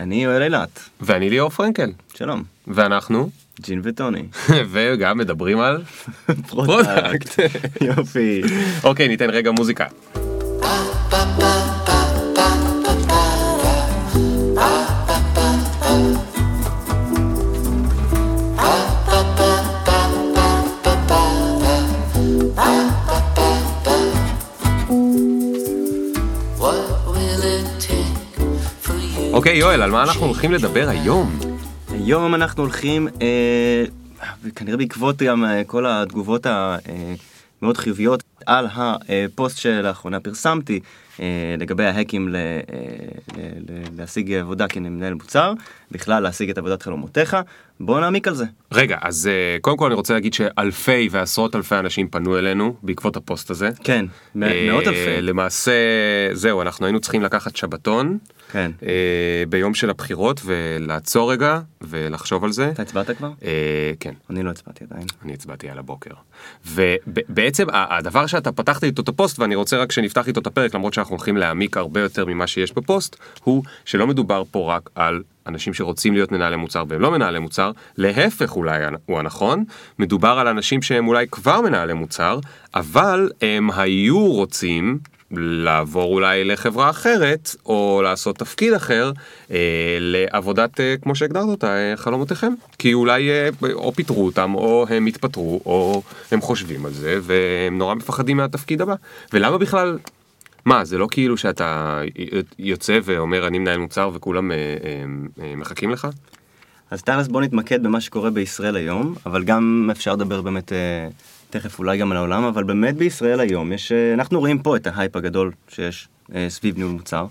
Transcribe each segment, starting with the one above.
אני יואל אילת, ואני ליאור פרנקל, שלום. ואנחנו, ג'ין וטוניק. וגם מדברים על product. יופי. אוקיי, ניתן רגע מוזיקה. אוקיי, יואל, על מה אנחנו הולכים לדבר היום? היום אנחנו הולכים, אה, כנראה בעקבות גם אה, כל התגובות המאוד חיוביות על הפוסט שלאחרונה פרסמתי אה, לגבי ההקים ל- אה, ל- ל- להשיג עבודה כמנהל מוצר, בכלל להשיג את עבודת חלומותיך, בואו נעמיק על זה. רגע, אז אה, קודם כל אני רוצה להגיד שאלפי ועשרות אלפי אנשים פנו אלינו בעקבות הפוסט הזה. כן, אה, מאות אלפי. למעשה, זהו, אנחנו היינו צריכים לקחת שבתון כן. אה, ביום של הבחירות ולעצור רגע ולחשוב על זה. אתה הצבעת כבר? אה, כן. אני לא הצבעתי עדיין. אני הצבעתי על הבוקר. ובעצם הדבר שאתה פתחת איתו את הפוסט, ואני רוצה רק שנפתח איתו את הפרק, למרות שאנחנו הולכים להעמיק הרבה יותר ממה שיש בפוסט, הוא שלא מדובר פה רק על אנשים שרוצים להיות מנהלי מוצר והם לא מנהלי מוצר, להפך אולי הוא הנכון, מדובר על אנשים שהם אולי כבר מנהלי מוצר, אבל הם היו רוצים לעבור אולי לחברה אחרת, או לעשות תפקיד אחר, אה, לעבודת, אה, כמו שהגדרת אותה, אה, חלומותיכם. כי אולי אה, או פיטרו אותם, או הם התפטרו, או הם חושבים על זה, והם נורא מפחדים מהתפקיד הבא. ולמה בכלל, מה, זה לא כאילו שאתה יוצא ואומר אני מנהל מוצר וכולם אה, אה, אה, מחכים לך? אז תכלס בוא נתמקד במה שקורה בישראל היום, אבל גם אפשר לדבר באמת תכף אולי גם על העולם, אבל באמת בישראל היום יש, אנחנו רואים פה את ההייפ הגדול שיש סביב ניהול מוצר.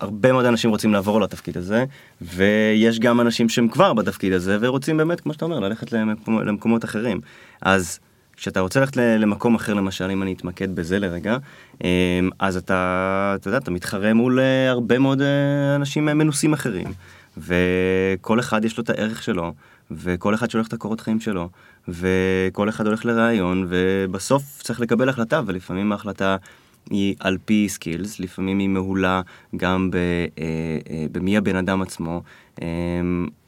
הרבה מאוד אנשים רוצים לעבור לתפקיד הזה, ויש גם אנשים שהם כבר בתפקיד הזה ורוצים באמת, כמו שאתה אומר, ללכת למקומות אחרים. אז כשאתה רוצה ללכת למקום אחר למשל, אם אני אתמקד בזה לרגע, אה, אז אתה, אתה יודע, אתה מתחרה מול אה, הרבה מאוד אה, אנשים אה, מנוסים אחרים. וכל אחד יש לו את הערך שלו, וכל אחד שולח את הקורות חיים שלו, וכל אחד הולך לראיון, ובסוף צריך לקבל החלטה, ולפעמים ההחלטה היא על פי סקילס, לפעמים היא מהולה גם ב, אה, אה, במי הבן אדם עצמו. אה,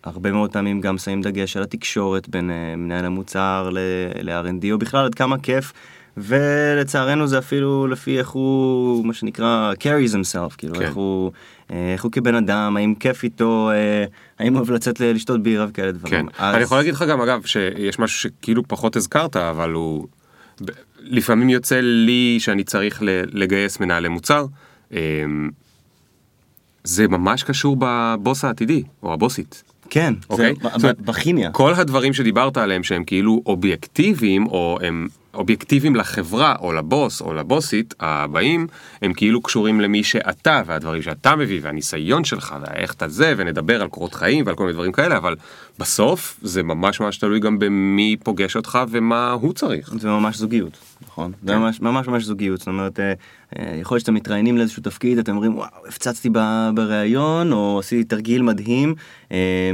הרבה מאוד פעמים גם שמים דגש על התקשורת בין אה, מנהל המוצר ל- ל-R&D, או בכלל עד כמה כיף. ולצערנו זה אפילו לפי איך הוא, מה שנקרא, carries himself, כאילו כן. איך הוא, אה, איך הוא כבן אדם, האם כיף איתו, אה, האם הוא אוהב לצאת לשתות בירה וכאלה כן. דברים. אני יכול להגיד לך גם אגב שיש משהו שכאילו פחות הזכרת אבל הוא לפעמים יוצא לי שאני צריך לגייס מנהלי מוצר. אמ, זה ממש קשור בבוס העתידי או הבוסית. כן, אוקיי? זה, זאת אומרת, בכימיה. כל הדברים שדיברת עליהם שהם כאילו אובייקטיביים או הם אובייקטיביים לחברה או לבוס או לבוסית הבאים הם כאילו קשורים למי שאתה והדברים שאתה מביא והניסיון שלך ואיך אתה זה ונדבר על קורות חיים ועל כל מיני דברים כאלה אבל בסוף זה ממש ממש תלוי גם במי פוגש אותך ומה הוא צריך. זה ממש זוגיות, נכון? זה כן. ממש ממש ממש זוגיות, זאת אומרת, אה, אה, יכול להיות שאתם מתראיינים לאיזשהו תפקיד, אתם אומרים, וואו, הפצצתי בריאיון, או עשיתי תרגיל מדהים, אה,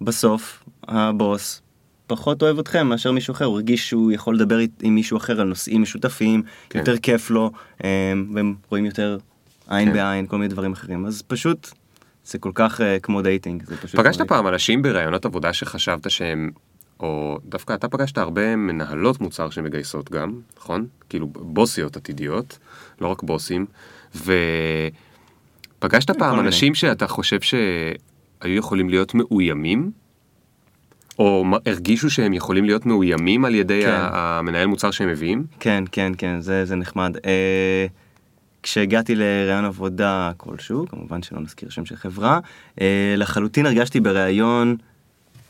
ובסוף הבוס פחות אוהב אתכם מאשר מישהו אחר, הוא הרגיש שהוא יכול לדבר עם מישהו אחר על נושאים משותפים, כן. יותר כיף לו, אה, והם רואים יותר עין כן. בעין, כל מיני דברים אחרים, אז פשוט, זה כל כך אה, כמו dating. פגשת פעם אנשים בראיונות עבודה שחשבת שהם, או דווקא אתה פגשת הרבה מנהלות מוצר שמגייסות גם, נכון? כאילו בוסיות עתידיות, לא רק בוסים, ופגשת פעם מיני. אנשים שאתה חושב שהיו יכולים להיות מאוימים? או הרגישו שהם יכולים להיות מאוימים על ידי כן. המנהל מוצר שהם מביאים? כן, כן, כן, זה, זה נחמד. אה, כשהגעתי לראיון עבודה כלשהו, כמובן שלא נזכיר שם של חברה, אה, לחלוטין הרגשתי בראיון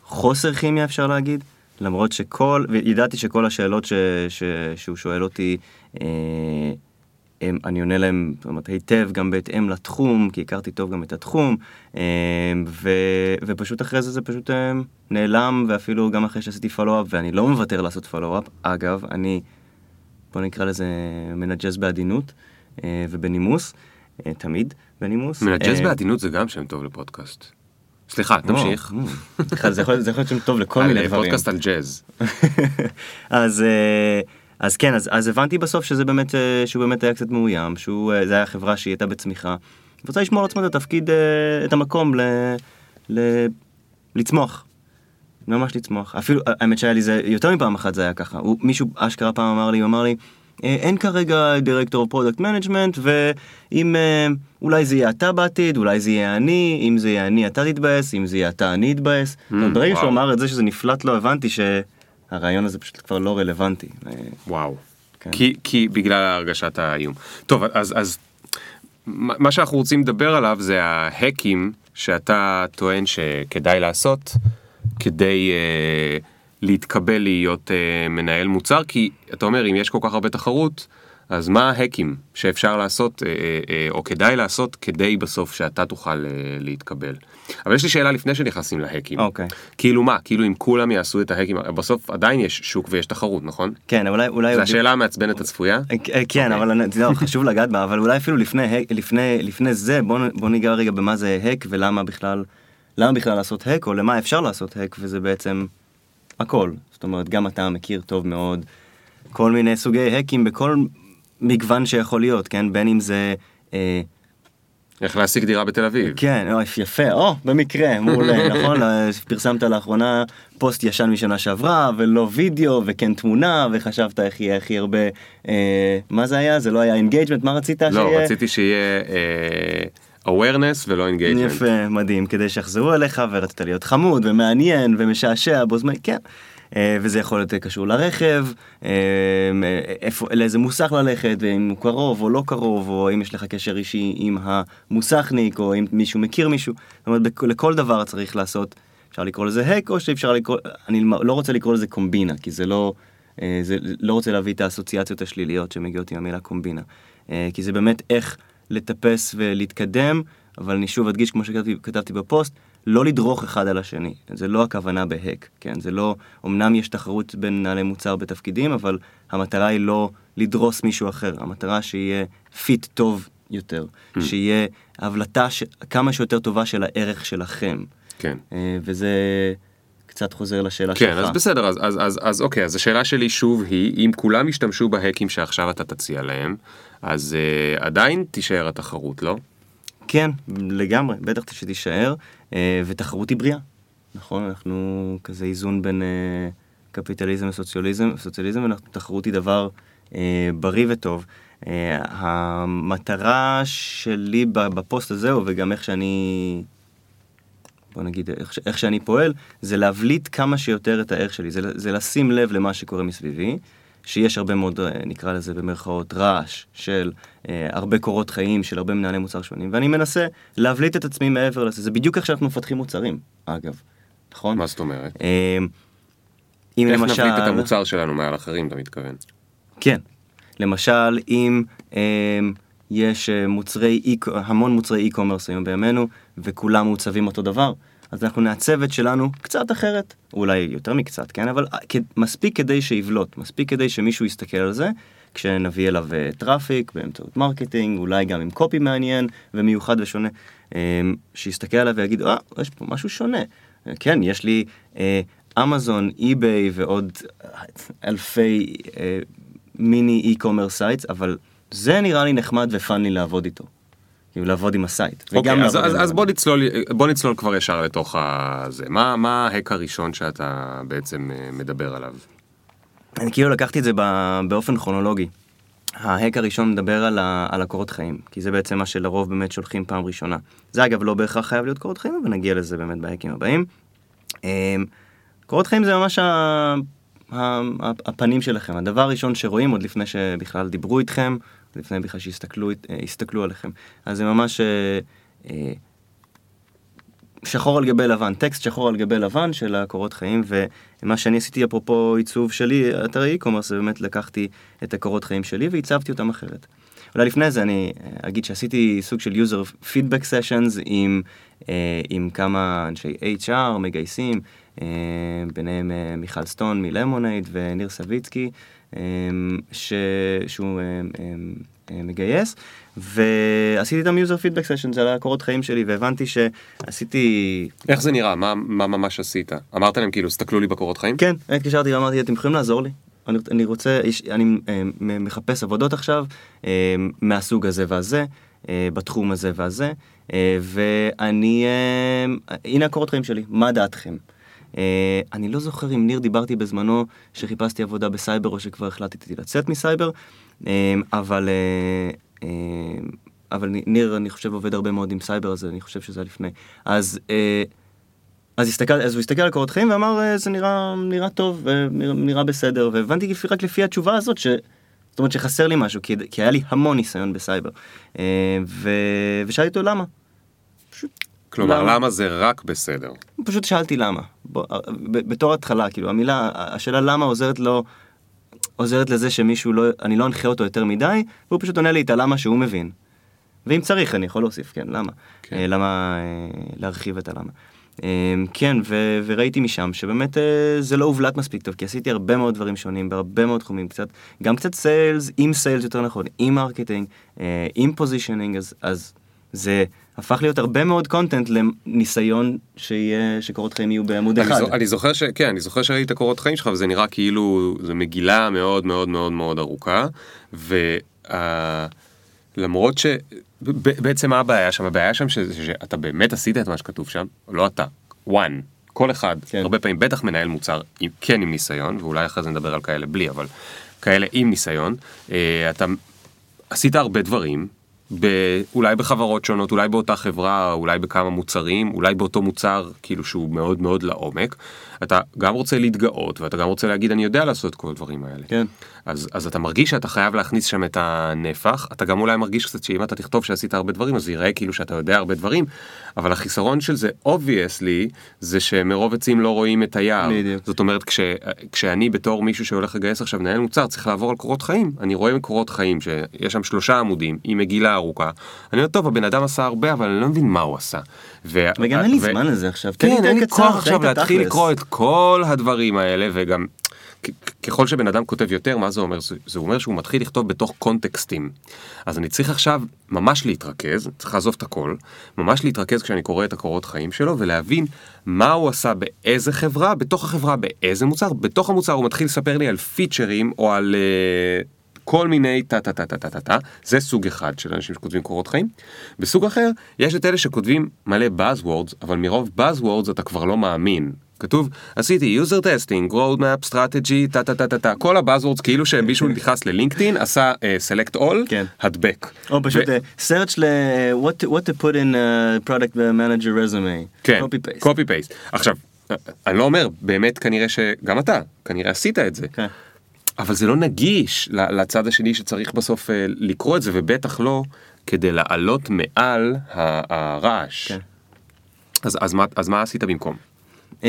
חוסר כימיה אפשר להגיד, למרות שכל, וידעתי שכל השאלות ש, ש, שהוא שואל אותי, אה, אני עונה להם זאת אומרת, היטב גם בהתאם לתחום, כי הכרתי טוב גם את התחום, אה, ו, ופשוט אחרי זה זה פשוט אה, נעלם, ואפילו גם אחרי שעשיתי פולו-אפ, ואני לא מוותר לעשות פולו-אפ, אגב, אני, בוא נקרא לזה מנג'ס בעדינות אה, ובנימוס, אה, תמיד בנימוס. מנג'ס אה, בעדינות זה גם שם טוב לפודקאסט. סליחה, תמשיך. או, או. זה יכול להיות שם טוב לכל מיני דברים. פודקאסט על ג'אז. אז, אז כן, אז, אז הבנתי בסוף שזה באמת, אה, שהוא באמת היה קצת מאוים, שהוא, אה, זה היה חברה שהיא הייתה בצמיחה, ורוצה לשמור על עצמה את התפקיד, אה, את המקום ל, ל, לצמוח. ממש לצמוח. אפילו, האמת שהיה לי זה, יותר מפעם אחת זה היה ככה. הוא, מישהו אשכרה פעם אמר לי, הוא אמר לי, "אה, אין כרגע director product management, ואם אולי זה יהיה אתה בעתיד, אולי זה יהיה אני, אם זה יהיה אני אתה תתבאס, אם זה יהיה אתה אני אתבאס. אומרת, ברגע שהוא. אמר את זה שזה נפלט לו, הבנתי שהרעיון הזה פשוט כבר לא רלוונטי. וואו. כן. כי, כי בגלל הרגשת האיום. טוב, אז, אז מה שאנחנו רוצים לדבר עליו זה ההקים שאתה טוען שכדאי לעשות כדי אה, להתקבל להיות אה, מנהל מוצר, כי אתה אומר אם יש כל כך הרבה תחרות, אז מה ההקים שאפשר לעשות אה, אה, אה, או כדאי לעשות כדי בסוף שאתה תוכל להתקבל. אבל יש לי שאלה לפני שנכנסים להקים. אוקיי. כאילו מה? כאילו אם כולם יעשו את ההקים, בסוף עדיין יש שוק ויש תחרות, נכון? כן, אולי... אולי זו השאלה המעצבנת הצפויה? אה, כן, אבל אני- לא, חשוב לגעת בה, אבל אולי אפילו לפני, הק- לפני, לפני זה, בוא, בוא ניגע רגע במה זה האק ולמה בכלל, למה בכלל לעשות hack, או למה אפשר לעשות hack, וזה בעצם הכל. זאת אומרת, גם אתה מכיר טוב מאוד כל מיני סוגי האקים בכל מגוון שיכול להיות, כן? בין אם זה... אה, איך להשיג דירה בתל אביב. כן, אוי, יפה, או, במקרה, מעולה, נכון? אה, פרסמת לאחרונה פוסט ישן משנה שעברה, ולא וידאו, וכן תמונה, וחשבת איך יהיה הכי הרבה... אה, מה זה היה? זה לא היה engagement, מה רצית לא, שיהיה? רציתי שיהיה אה, awareness ולא engagement. יפה, מדהים, כדי שיחזרו אליך, ורצית להיות חמוד, ומעניין, ומשעשע בו זמן, כן. אה, וזה יכול להיות קשור לרכב, אה, איפה, לאיזה מוסך ללכת, ואם הוא קרוב או לא קרוב, או אם יש לך קשר אישי עם המוסכניק, או אם מישהו מכיר מישהו. זאת אומרת, לכל דבר צריך לעשות, אפשר לקרוא לזה האק, או שאפשר לקרוא, אני לא רוצה לקרוא לזה קומבינה, כי זה לא, אה, זה לא רוצה להביא את האסוציאציות השליליות שמגיעות עם המילה קומבינה. כי זה באמת איך לטפס ולהתקדם, אבל אני שוב אדגיש, כמו שכתבתי כתבתי בפוסט, לא לדרוך אחד על השני. זה לא הכוונה ב hack, כן? זה לא, אמנם יש תחרות בין מנהלי מוצר בתפקידים, אבל המטרה היא לא לדרוס מישהו אחר. המטרה שיהיה fit טוב יותר, שיהיה הבלטה ש... כמה שיותר טובה של הערך שלכם. כן. אה, וזה קצת חוזר לשאלה כן, שלך. אז בסדר, אז, אז, אז, אז אוקיי, אז השאלה שלי שוב היא, אם כולם ישתמשו בהקים שעכשיו אתה תציע להם, אז אה, עדיין תישאר התחרות, לא? כן, לגמרי, בטח שתישאר, אה, ותחרות היא בריאה. נכון, אנחנו כזה איזון בין אה, קפיטליזם וסוציאליזם, סוציאליזם, ואנחנו- תחרות היא דבר אה, בריא וטוב. אה, המטרה שלי בפוסט הזה, וגם איך שאני, בוא נגיד, איך, איך שאני פועל, זה להבליט כמה שיותר את הערך שלי, זה, זה לשים לב למה שקורה מסביבי. שיש הרבה מאוד, אה, נקרא לזה במרכאות, רעש של אה, הרבה קורות חיים, של הרבה מנהלי מוצר שונים, ואני מנסה להבליט את עצמי מעבר לזה. זה בדיוק איך שאנחנו מפתחים מוצרים, אגב, נכון? מה זאת אומרת? אה, אם איך למשל... נבליט את המוצר שלנו מעל אחרים, אתה מתכוון? כן. למשל, אם אה, יש אה, מוצרי, המון מוצרי e-commerce היום בימינו, וכולם מעוצבים אותו דבר, אז אנחנו נעצב את שלנו קצת אחרת, אולי יותר מקצת, כן? אבל אה, מספיק כדי שיבלוט, מספיק כדי שמישהו יסתכל על זה, כשנביא אליו אה, traffic באמצעות marketing, אולי גם עם copy מעניין ומיוחד ושונה, אה, שיסתכל עליו ויגיד, אה, יש פה משהו שונה. אה, כן, יש לי אמזון, אי-ביי ועוד אלפי מיני e-commerce sites, אבל זה נראה לי נחמד ו fun לעבוד איתו. כאילו לעבוד עם ה site. אוקיי, אז, אז, אז בוא, נצלול, בוא נצלול כבר ישר לתוך הזה. מה, מה ה hack הראשון שאתה בעצם אה, מדבר עליו? אני כאילו לקחתי את זה באופן כרונולוגי. ההק הראשון מדבר על, ה- על הקורות חיים, כי זה בעצם מה שלרוב באמת שולחים פעם ראשונה. זה אגב לא בהכרח חייב להיות קורות חיים, אבל נגיע לזה באמת בהקים הבאים. אמ, קורות חיים זה ממש. ה- ה- הפנים שלכם, הדבר הראשון שרואים עוד לפני שבכלל דיברו איתכם, לפני בכלל שהסתכלו אה, עליכם. אז זה ממש אה, אה, שחור על גבי לבן, טקסט שחור על גבי לבן של הקורות חיים, ומה שאני עשיתי אפרופו עיצוב שלי, אתרי e-commerce, זה באמת לקחתי את הקורות חיים שלי והצבתי אותם אחרת. אולי לפני זה אני אגיד שעשיתי סוג של user feedback sessions עם, אה, עם כמה אנשי HR מגייסים, אה, ביניהם אה, מיכל סטון מלמונייד וניר סביצקי, ש... שהוא אה, אה, מגייס, ועשיתי איתם user feedback sessions על הקורות חיים שלי, והבנתי שעשיתי... איך זה נראה? מה, מה ממש עשית? אמרת להם כאילו, הסתכלו לי בקורות חיים? כן, התקשרתי ואמרתי, אתם יכולים לעזור לי? אני, אני רוצה, יש, אני אה, מחפש עבודות עכשיו אה, מהסוג הזה והזה, אה, בתחום הזה והזה, ואני, הנה הקורות חיים שלי, מה דעתכם? אה, אני לא זוכר אם ניר דיברתי בזמנו שחיפשתי עבודה בסייבר או שכבר החלטתי לצאת מסייבר, אה, אבל, אה, אבל ניר אני חושב עובד הרבה מאוד עם סייבר, אז אני חושב שזה היה לפני. אז... אז, הסתכל, אז הוא הסתכל על קורות חיים ואמר "אה, זה נראה, נראה טוב, אה, נראה, נראה בסדר, והבנתי לפי- רק לפי התשובה הזאת ש... זאת אומרת שחסר לי משהו, כי, כי היה לי המון ניסיון בסייבר. ו... ושאלתי אותו למה. כלומר, למה? למה זה רק בסדר? פשוט שאלתי למה. בוא, אה, בתור התחלה, כאילו, המילה, השאלה למה עוזרת לו, עוזרת לזה שמישהו לא, אני לא אנחה אותו יותר מדי, והוא פשוט עונה לי את הלמה שהוא מבין. ואם צריך, אני יכול להוסיף, כן, למה? כן. כן. למה, אה, להרחיב את הלמה. אה, כן, ו- וראיתי משם שבאמת אה, זה לא הובלט מספיק טוב, כי עשיתי הרבה מאוד דברים שונים, בהרבה מאוד תחומים, קצת, גם קצת sales, עם sales יותר נכון, עם marketing, אה, עם positioning, אז, אז זה הפך להיות הרבה מאוד content לניסיון שיהיה, שקורות חיים יהיו בעמוד אני, אחד. זו, אני זוכר ש... כן, אני זוכר שראיתי את הקורות חיים שלך וזה נראה כאילו זו מגילה מאוד מאוד מאוד מאוד ארוכה ולמרות ש... ב- בעצם מה הבעיה שם? הבעיה שם ש... שאתה באמת עשית את מה שכתוב שם, לא אתה, one, כל אחד, כן. הרבה פעמים בטח מנהל מוצר עם, כן עם ניסיון ואולי אחרי זה נדבר על כאלה בלי אבל כאלה עם ניסיון, אה, אתה עשית הרבה דברים, אולי בחברות שונות, אולי באותה חברה, אולי בכמה מוצרים, אולי באותו מוצר כאילו שהוא מאוד מאוד לעומק. אתה גם רוצה להתגאות ואתה גם רוצה להגיד אני יודע לעשות כל הדברים האלה. כן. אז, אז אתה מרגיש שאתה חייב להכניס שם את הנפח, אתה גם אולי מרגיש קצת שאם אתה תכתוב שעשית הרבה דברים אז זה ייראה כאילו שאתה יודע הרבה דברים, אבל החיסרון של זה obviously זה שמרוב עצים לא רואים את היער. בדיוק. זאת אומרת כש, כשאני בתור מישהו שהולך לגייס עכשיו מנהל מוצר צריך לעבור על קורות חיים, אני רואה קורות חיים שיש שם שלושה עמודים עם מגילה ארוכה, אני אומר טוב הבן אדם עשה הרבה אבל אני לא מבין מה הוא עשה. ו- וגם אין לי ו- זמן לזה עכשיו. כן, אין לי כוח עכשיו להתחיל. לקרוא את כל הדברים האלה וגם ככל שבן אדם כותב יותר מה זה אומר זה, זה אומר שהוא מתחיל לכתוב בתוך קונטקסטים אז אני צריך עכשיו ממש להתרכז צריך לעזוב את הכל ממש להתרכז כשאני קורא את הקורות חיים שלו ולהבין מה הוא עשה באיזה חברה בתוך החברה באיזה מוצר בתוך המוצר הוא מתחיל לספר לי על פיצ'רים או על אה, כל מיני טה טה טה טה טה טה טה, זה סוג אחד של אנשים שכותבים קורות חיים. בסוג אחר, יש את אלה שכותבים מלא Buzzwords, אבל מרוב Buzzwords אתה כבר לא מאמין. כתוב, עשיתי user testing, road map, strategy, טה טה טה טה טה, כל ה-Buzzwords כאילו שמישהו נכנס ללינקדאין, עשה uh, select all, כן. הדבק. או פשוט ו- אה, search ל... what to- what to put in uh, product manager resume. כן, copy paste. copy paste. עכשיו, אני לא אומר, באמת כנראה שגם אתה, כנראה עשית את זה. כן. אבל זה לא נגיש לצד השני שצריך בסוף אה, לקרוא את זה, ובטח לא כדי לעלות מעל הרעש. כן. אז, אז, מה, אז מה עשית במקום? אמ,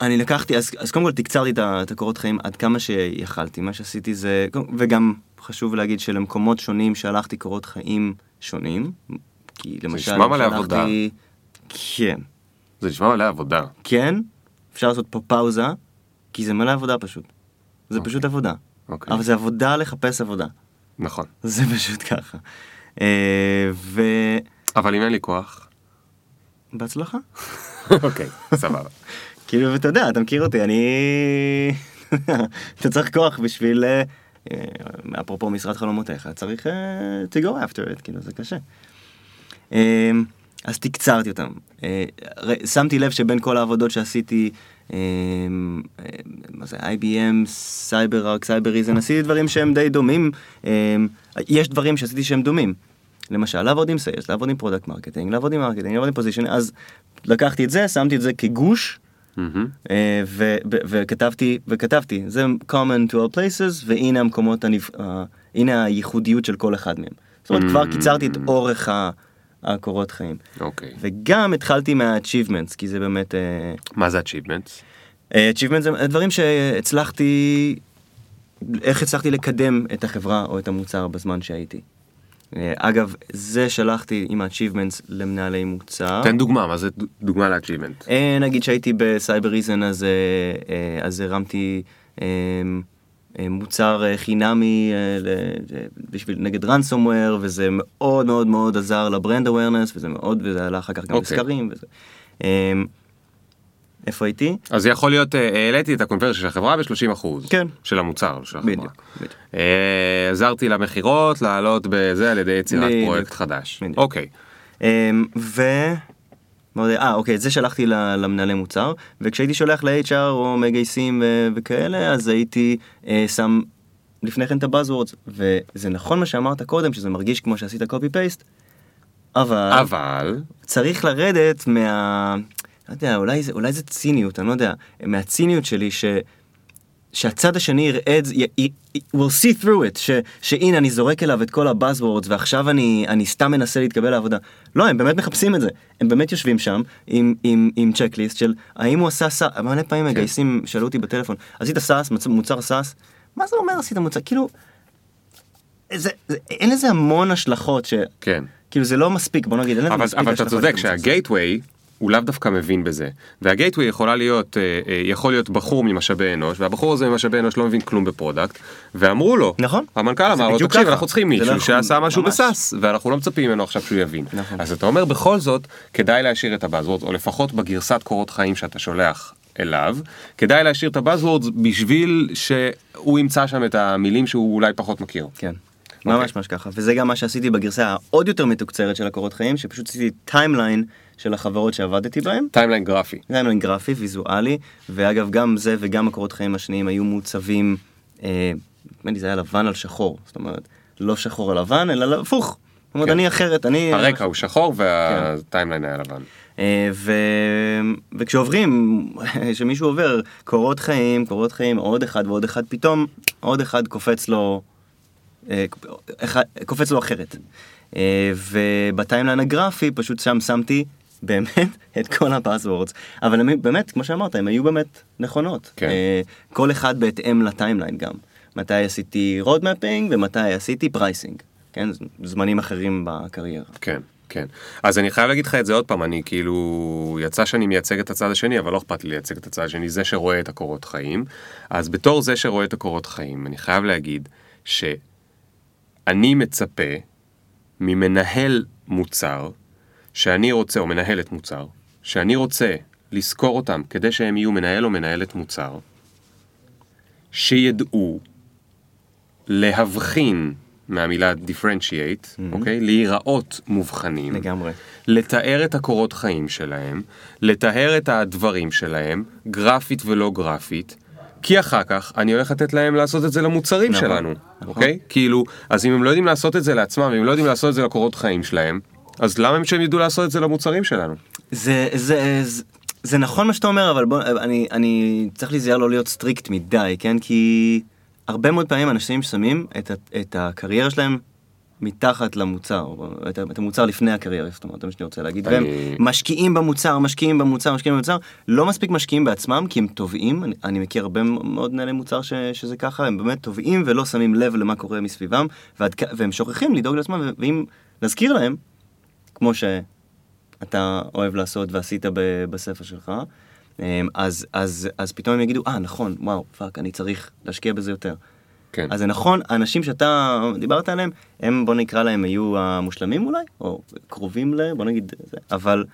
אני לקחתי, אז, אז קודם כל תקצרתי את את הקורות חיים עד כמה שיכלתי, מה שעשיתי זה, וגם חשוב להגיד שלמקומות שונים שלחתי קורות חיים שונים, כי למשל, נשמע מלא שלחתי- עבודה. כן, זה נשמע מלא עבודה. כן, אפשר לעשות פה פאוזה, כי זה מלא עבודה פשוט. זה אוקיי. פשוט עבודה. אוקיי. אבל זה עבודה לחפש עבודה. נכון. זה פשוט ככה. אה, אבל אם אין לי כוח. ובהצלחה. אוקיי, סבבה. כאילו, ואתה יודע, אתה מכיר אותי, אני... אתה צריך כוח בשביל... אה, אה, אפרופו משרד חלומותיך, צריך אה, to go after it, כאילו, זה קשה. אה, אז תקצרתי אותם. שמתי לב שבין כל העבודות שעשיתי, אה, מה זה, IBM, CyberArk, Cybereason, עשיתי דברים שהם די דומים. אה, יש דברים שעשיתי שהם דומים. למשל, לעבוד עם sales, לעבוד עם product marketing, לעבוד עם marketing, לעבוד עם position, אז לקחתי את זה, שמתי את זה כגוש. אה, ו- ו- וכתבתי, וכתבתי, זה common to all places, והנה המקומות, הנבח... אה, הנה הייחודיות של כל אחד מהם. זאת אומרת, כבר קיצרתי את אורך ה- הקורות חיים. אוקיי. וגם התחלתי מה-achievements, כי זה באמת... אה, מה זה achievements? achievements זה דברים שהצלחתי, איך הצלחתי לקדם את החברה או את המוצר בזמן שהייתי. אה, אגב, זה שלחתי עם ה-achievements למנהלי מוצר. תן דוגמה, מה זה דוגמה ל-achievement? אה, נגיד שהייתי בסייבר איזן אז, אה, אז הרמתי מוצר חינמי בשביל נגד ransomware וזה מאוד מאוד מאוד עזר לברנד awareness וזה מאוד וזה עלה אחר כך גם אוקיי. בסקרים וזה. איפה הייתי? אז יכול להיות, אה, העליתי את הקונברסיה של החברה ב-30 אחוז. כן. של המוצר, של החברה. בדיוק, בדיוק. אה, עזרתי למכירות לעלות בזה על ידי יצירת בדיוק. פרויקט חדש. בדיוק. אוקיי. אמ, ו... אה, אוקיי, את זה שלחתי למנהלי מוצר, וכשהייתי שולח ל-HR או מגייסים וכאלה, אז הייתי אה, שם לפני כן את הבאזוורדס, וזה נכון מה שאמרת קודם, שזה מרגיש כמו שעשית קופי פייסט, אבל אבל, צריך לרדת מה... לא יודע, אולי זה, אולי זה ציניות, אני לא יודע, מהציניות שלי ש... שהצד השני יראה את זה, will see through it, ש, שהנה אני זורק אליו את כל ה buzzwords ועכשיו אני, אני סתם מנסה להתקבל לעבודה. לא, הם באמת מחפשים את זה. הם באמת יושבים שם עם, עם, עם checklist של האם הוא עשה SaaS, מלא פעמים מגייסים, שאלו אותי בטלפון, עשית SaaS, מוצר SaaS? מה זה אומר עשית מוצר? כאילו, זה, זה, אין לזה המון השלכות ש... כן. כאילו זה לא מספיק, בוא נגיד, אין לזה אבל, מספיק אבל אתה השלכות צודק. שה gateway הוא לאו דווקא מבין בזה. וה gateway יכולה להיות, אה, אה, יכול להיות בחור ממשאבי אנוש, והבחור הזה ממשאבי אנוש לא מבין כלום ב product, ואמרו לו, נכון. המנכ"ל אמר לו, תקשיב. אנחנו צריכים מישהו שעשה משהו. ב SaaS, ואנחנו לא מצפים ממנו עכשיו שהוא יבין. נכון. אז אתה אומר בכל זאת, כדאי להשאיר את ה buzzword, או לפחות בגרסת קורות חיים שאתה שולח אליו, כדאי להשאיר את ה buzzword בשביל שהוא ימצא שם את המילים שהוא אולי פחות מכיר. כן. אוקיי. ממש ממש ככה, וזה גם מה שעשיתי בגרסה העוד יותר מתוקצרת של הקורות חיים, שפשוט עשיתי timeline של החברות שעבדתי בהן, timeline גרפי. timeline גרפי, ויזואלי, ואגב גם זה וגם הקורות חיים השניים היו מעוצבים, אה, נדמה לי זה היה לבן על שחור, זאת אומרת, לא שחור על לבן, אלא הפוך. זאת אומרת, כן. אני אחרת, אני... הרקע הוא שחור וה timeline היה לבן. אה, ו... וכשעוברים, כשמישהו עובר קורות חיים, קורות חיים, עוד אחד ועוד אחד, פתאום עוד אחד קופץ לו, אה, קופץ לו אחרת. אה, וב timeline הגרפי פשוט שם שמתי באמת את כל ה buzzwords, אבל הם באמת, כמו שאמרת, הם היו באמת נכונות. כן. אה, כל אחד בהתאם ל timeline גם. מתי עשיתי road mapping ומתי עשיתי pricing. כן, זמנים אחרים בקריירה. כן, כן. אז אני חייב להגיד לך את זה עוד פעם, אני כאילו, יצא שאני מייצג את הצד השני, אבל לא אכפת לי לייצג את הצד השני, זה שרואה את הקורות חיים. אז בתור זה שרואה את הקורות חיים, אני חייב להגיד שאני מצפה ממנהל מוצר, שאני רוצה, או מנהלת מוצר, שאני רוצה לזכור אותם כדי שהם יהיו מנהל או מנהלת מוצר, שידעו להבחין מהמילה differentiate, אוקיי? להיראות מובחנים. לגמרי. לתאר את הקורות חיים שלהם, לתאר את הדברים שלהם, גרפית ולא גרפית, כי אחר כך אני הולך לתת להם לעשות את זה למוצרים נכון, שלנו, נכון. אוקיי? כאילו, אז אם הם לא יודעים לעשות את זה לעצמם, אם הם לא יודעים לעשות את זה לקורות חיים שלהם, אז למה הם שהם ידעו לעשות את זה למוצרים שלנו? זה, זה, זה, זה נכון מה שאתה אומר, אבל בוא, אני, אני צריך להיזהר לא להיות strict מדי, כן? כי הרבה מאוד פעמים אנשים שמים את, את הקריירה שלהם מתחת למוצר, את, את המוצר לפני הקריירה, זאת אומרת, זה מה שאני רוצה להגיד, והם משקיעים במוצר, משקיעים במוצר, משקיעים במוצר, לא מספיק משקיעים בעצמם, כי הם תובעים, אני, אני מכיר הרבה מאוד מנהלי מוצר ש, שזה ככה, הם באמת תובעים ולא שמים לב למה קורה מסביבם, ועד, והם שוכחים לדאוג לעצמם, ואם נזכיר להם, כמו ש... אתה אוהב לעשות ועשית ב- בספר שלך, אמ, אז, אז, אז פתאום הם יגידו, אה, נכון, וואו, fuck, אני צריך להשקיע בזה יותר. כן. אז זה נכון, האנשים שאתה דיברת עליהם, הם, בוא נקרא להם, היו המושלמים אולי, או קרובים ל... בוא נגיד זה, אבל,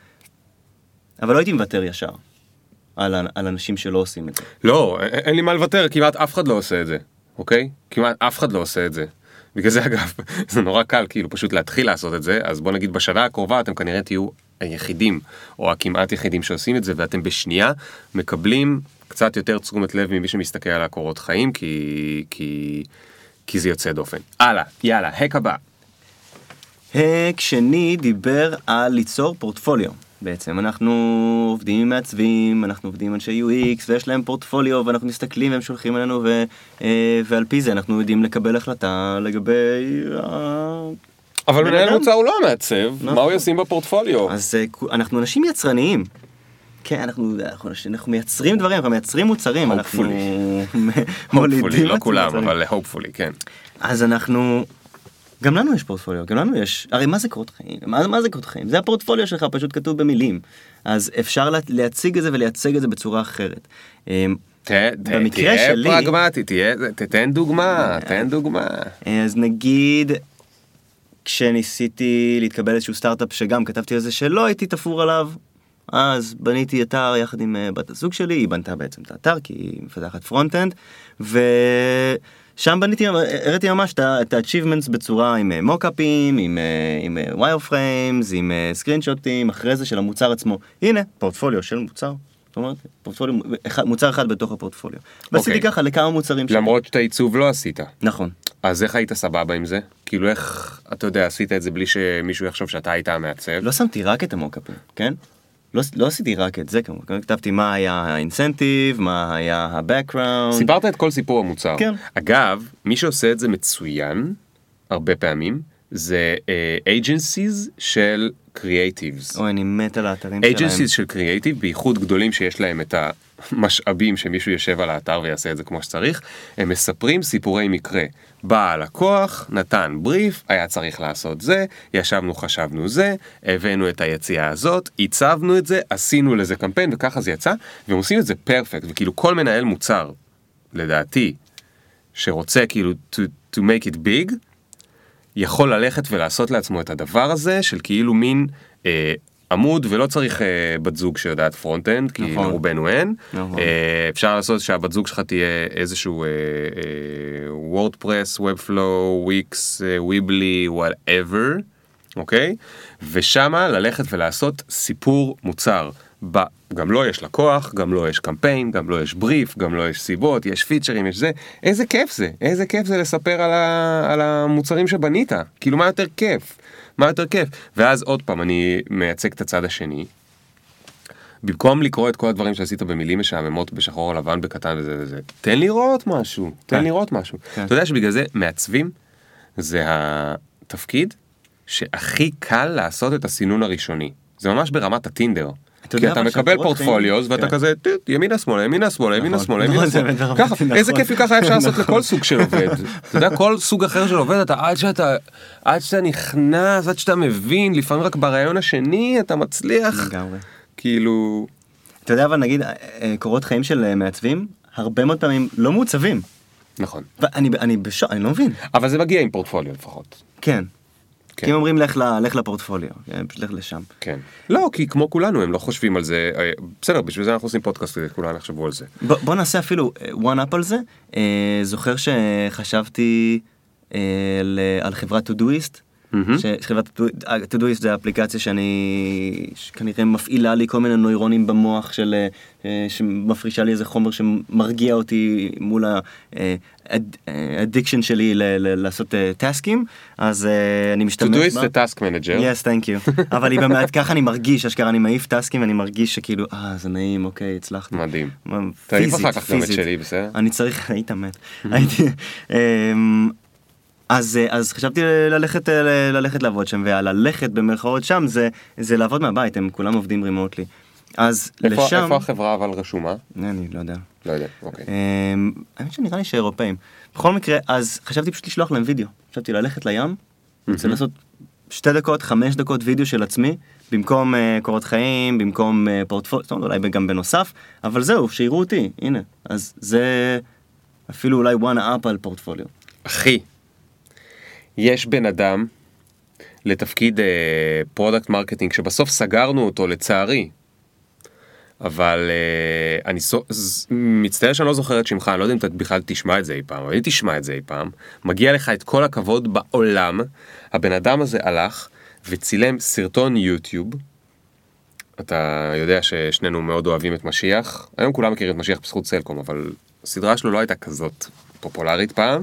אבל לא הייתי מוותר ישר על, על אנשים שלא עושים את זה. לא, אין לי מה לוותר, כמעט אף אחד לא עושה את זה, אוקיי? כמעט אף אחד לא עושה את זה. בגלל זה אגב, זה נורא קל כאילו פשוט להתחיל לעשות את זה, אז בוא נגיד בשנה הקרובה אתם כנראה תהיו היחידים, או הכמעט יחידים שעושים את זה, ואתם בשנייה מקבלים קצת יותר תשומת לב ממי שמסתכל על הקורות חיים, כי, כי, כי זה יוצא דופן. הלאה, יאללה, הק הבא. הק שני דיבר על ליצור פורטפוליו. בעצם אנחנו עובדים עם מעצבים, אנחנו עובדים עם אנשי UX ויש להם פורטפוליו ואנחנו מסתכלים והם שולחים אלינו ו, אה, ועל פי זה אנחנו יודעים לקבל החלטה לגבי... ה- אבל מנהל. מוצר הוא לא המעצב, נכון. מה הוא ישים בפורטפוליו? אז אה, אנחנו אנשים יצרניים. כן, אנחנו, אנחנו, אנחנו מייצרים דברים, אנחנו מייצרים מוצרים, אנחנו מולידים hopefully, לא כולם, מוצרים. אבל hopefully, כן. אז אנחנו, גם לנו יש פורטפוליו, גם לנו יש, הרי מה זה קורות חיים? מה, מה זה קורות חיים? זה הפורטפוליו שלך, פשוט כתוב במילים. אז אפשר לה, להציג את זה ולייצג את זה בצורה אחרת. אמ, ת- ת- במקרה תהיה שלי- פרגמטי, תהיה, תתן דוגמה, תן דוגמה. אז נגיד, כשניסיתי להתקבל לאיזשהו סטארט-אפ שגם כתבתי על זה שלא הייתי תפור עליו, אז בניתי אתר יחד עם אה, בת הזוג שלי, היא בנתה בעצם את האתר כי היא מפתחת front-end, ושם בניתי, הראיתי ממש את ה-achievements בצורה עם אה, mockupים, עם, אה, עם wireframes, עם screenshotים, אחרי זה של המוצר עצמו. הנה, פורטפוליו של מוצר. זאת אומרת, פורטפוליו, אחד, מוצר אחד בתוך הפורטפוליו. ועשיתי אוקיי. ככה לכמה מוצרים. למרות שאת העיצוב לא עשית. נכון. אז איך היית סבבה עם זה? כאילו איך, אתה יודע, עשית את זה בלי שמישהו יחשוב שאתה היית המעצב? לא שמתי רק את המוקאפים, כן? לא, לא עשיתי רק את זה כמובן, כתבתי מה היה האינסנטיב, מה היה ה-background. סיפרת את כל סיפור המוצר. כן. אגב, מי שעושה את זה מצוין, הרבה פעמים, זה uh, agencies של creatives. אוי, אני מת על האתרים שלהם. agencies של creative, בייחוד גדולים שיש להם את המשאבים שמישהו יושב על האתר ויעשה את זה כמו שצריך, הם מספרים סיפורי מקרה. בא הלקוח, נתן בריף, היה צריך לעשות זה, ישבנו חשבנו זה, הבאנו את היציאה הזאת, הצבנו את זה, עשינו לזה קמפיין וככה זה יצא, והם עושים את זה perfect, וכאילו כל מנהל מוצר, לדעתי, שרוצה כאילו to, to make it big, יכול ללכת ולעשות לעצמו את הדבר הזה של כאילו מין אה, עמוד ולא צריך אה, בת זוג שיודעת front-end, כי נכון. לרובנו אין. נכון. אה, אפשר לעשות שהבת זוג שלך תהיה איזשהו WordPress, Webflow, Wix, Weebly, whatever, אוקיי? ושמה ללכת ולעשות סיפור מוצר. גם לו יש לקוח, גם לו יש קמפיין, גם לו יש בריף, גם לו יש סיבות, יש פיצ'רים, יש זה. איזה כיף זה, איזה כיף זה לספר על, ה, על המוצרים שבנית. כאילו מה יותר כיף? מה יותר כיף? ואז עוד פעם, אני מייצג את הצד השני. במקום לקרוא את כל הדברים שעשית במילים משעממות בשחור לבן בקטן וזה וזה, תן לראות משהו, תן כן. לראות משהו. כן. אתה יודע שבגלל זה מעצבים זה התפקיד שהכי קל לעשות את הסינון הראשוני. זה ממש ברמת הטינדר. כי אתה מקבל חיים- ואתה כן. כזה ימינה שמאלה ימינה שמאלה ימינה נכון. שמאלה ימינה שמאלה. ככה, נכון. איזה כיף ככה אפשר לעשות נכון. לכל סוג של עובד. אתה יודע כל סוג אחר של עובד אתה עד שאתה עד שאתה נכנס עד שאתה מבין לפעמים רק ברעיון השני אתה מצליח. כאילו אתה יודע אבל נגיד אה, אה, קורות חיים של אה, מעצבים, הרבה מאוד פעמים לא מעוצבים. נכון. אני בשוק, אני לא מבין. אבל זה מגיע עם פורטפוליו לפחות. כן. כן. כי הם אומרים לך ל- לך לפורטפוליו, כן, פשוט לך לשם. כן. לא כי כמו כולנו הם לא חושבים על זה אה, בסדר בשביל זה אנחנו עושים פודקאסט כולם יחשבו על זה. בוא, בוא נעשה אפילו אה, one up על זה. אה, זוכר שחשבתי אה, ל, על חברת Todoist. מהמם. שחברת Todoist זה אפליקציה שאני כנראה מפעילה לי כל מיני נוירונים במוח של אה, אה, שמפרישה לי איזה חומר שמרגיע אותי מול ה addiction שלי ל- ל- לעשות אה, טסקים אז אה, אני משתמש בה. זה task manager. yes thank you אבל היא באמת ככה אני מרגיש אשכרה אני מעיף טסקים ואני מרגיש שכאילו אה זה נעים אוקיי הצלחתי. מדהים. מה, תעיף פיזית, אחר כך גם את פיזית. שלי בסדר? אני צריך, היית מת. אז, אה, אז חשבתי ללכת, אה, ללכת לעבוד שם, והללכת במרכאות שם זה, זה לעבוד מהבית, הם כולם עובדים רימוטלי. אז איפה לשם, איפה החברה אבל רשומה? אני לא יודע. לא יודע. אוקיי. אמ, האמת שנראה לי שאירופאים. בכל מקרה, אז חשבתי פשוט לשלוח להם וידאו. חשבתי ללכת לים, רוצה לעשות שתי דקות, חמש דקות וידאו של עצמי, במקום אה, קורות חיים, במקום אה, פורטפוליו, זאת אומרת, אולי גם בנוסף, אבל זהו, שיראו אותי, הנה. אז זה אפילו אולי one up על פורטפוליו. אחי, יש בן אדם לתפקיד product marketing שבסוף סגרנו אותו לצערי. אבל אה, אני so, מצטער שאני לא זוכר את שמך, אני לא יודע אם אתה בכלל תשמע את זה אי פעם, אבל אם תשמע את זה אי פעם, מגיע לך את כל הכבוד בעולם, הבן אדם הזה הלך וצילם סרטון יוטיוב, אתה יודע ששנינו מאוד אוהבים את משיח, היום כולם מכירים את משיח בזכות סלקום, אבל הסדרה שלו לא הייתה כזאת פופולרית פעם.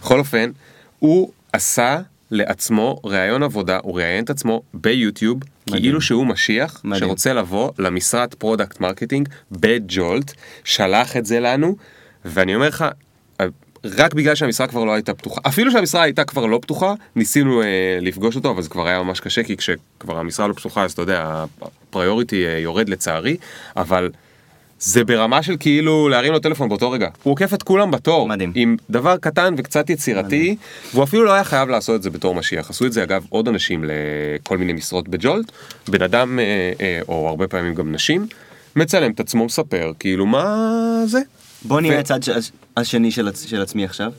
בכל אופן, הוא עשה לעצמו ראיון עבודה, הוא ראיין את עצמו ביוטיוב, מדהים. כאילו שהוא משיח, מדהים. שרוצה לבוא למשרת product marketing ב Jolt, שלח את זה לנו, ואני אומר לך, רק בגלל שהמשרה כבר לא הייתה פתוחה, אפילו שהמשרה הייתה כבר לא פתוחה, ניסינו אה, לפגוש אותו, אבל זה כבר היה ממש קשה, כי כשכבר המשרה לא פתוחה, אז אתה יודע, ה priority אה, יורד לצערי, אבל זה ברמה של כאילו להרים לו טלפון באותו רגע. הוא עוקף את כולם בתור. מדהים. עם דבר קטן וקצת יצירתי, והוא אפילו לא היה חייב לעשות את זה בתור משיח. עשו את זה אגב עוד אנשים לכל מיני משרות בג'ולט. בן אדם, אה, אה, או הרבה פעמים גם נשים, מצלם את עצמו, מספר, כאילו מה זה. בוא נהיה ו- הצד ש- השני של, עצ- של עצמי עכשיו,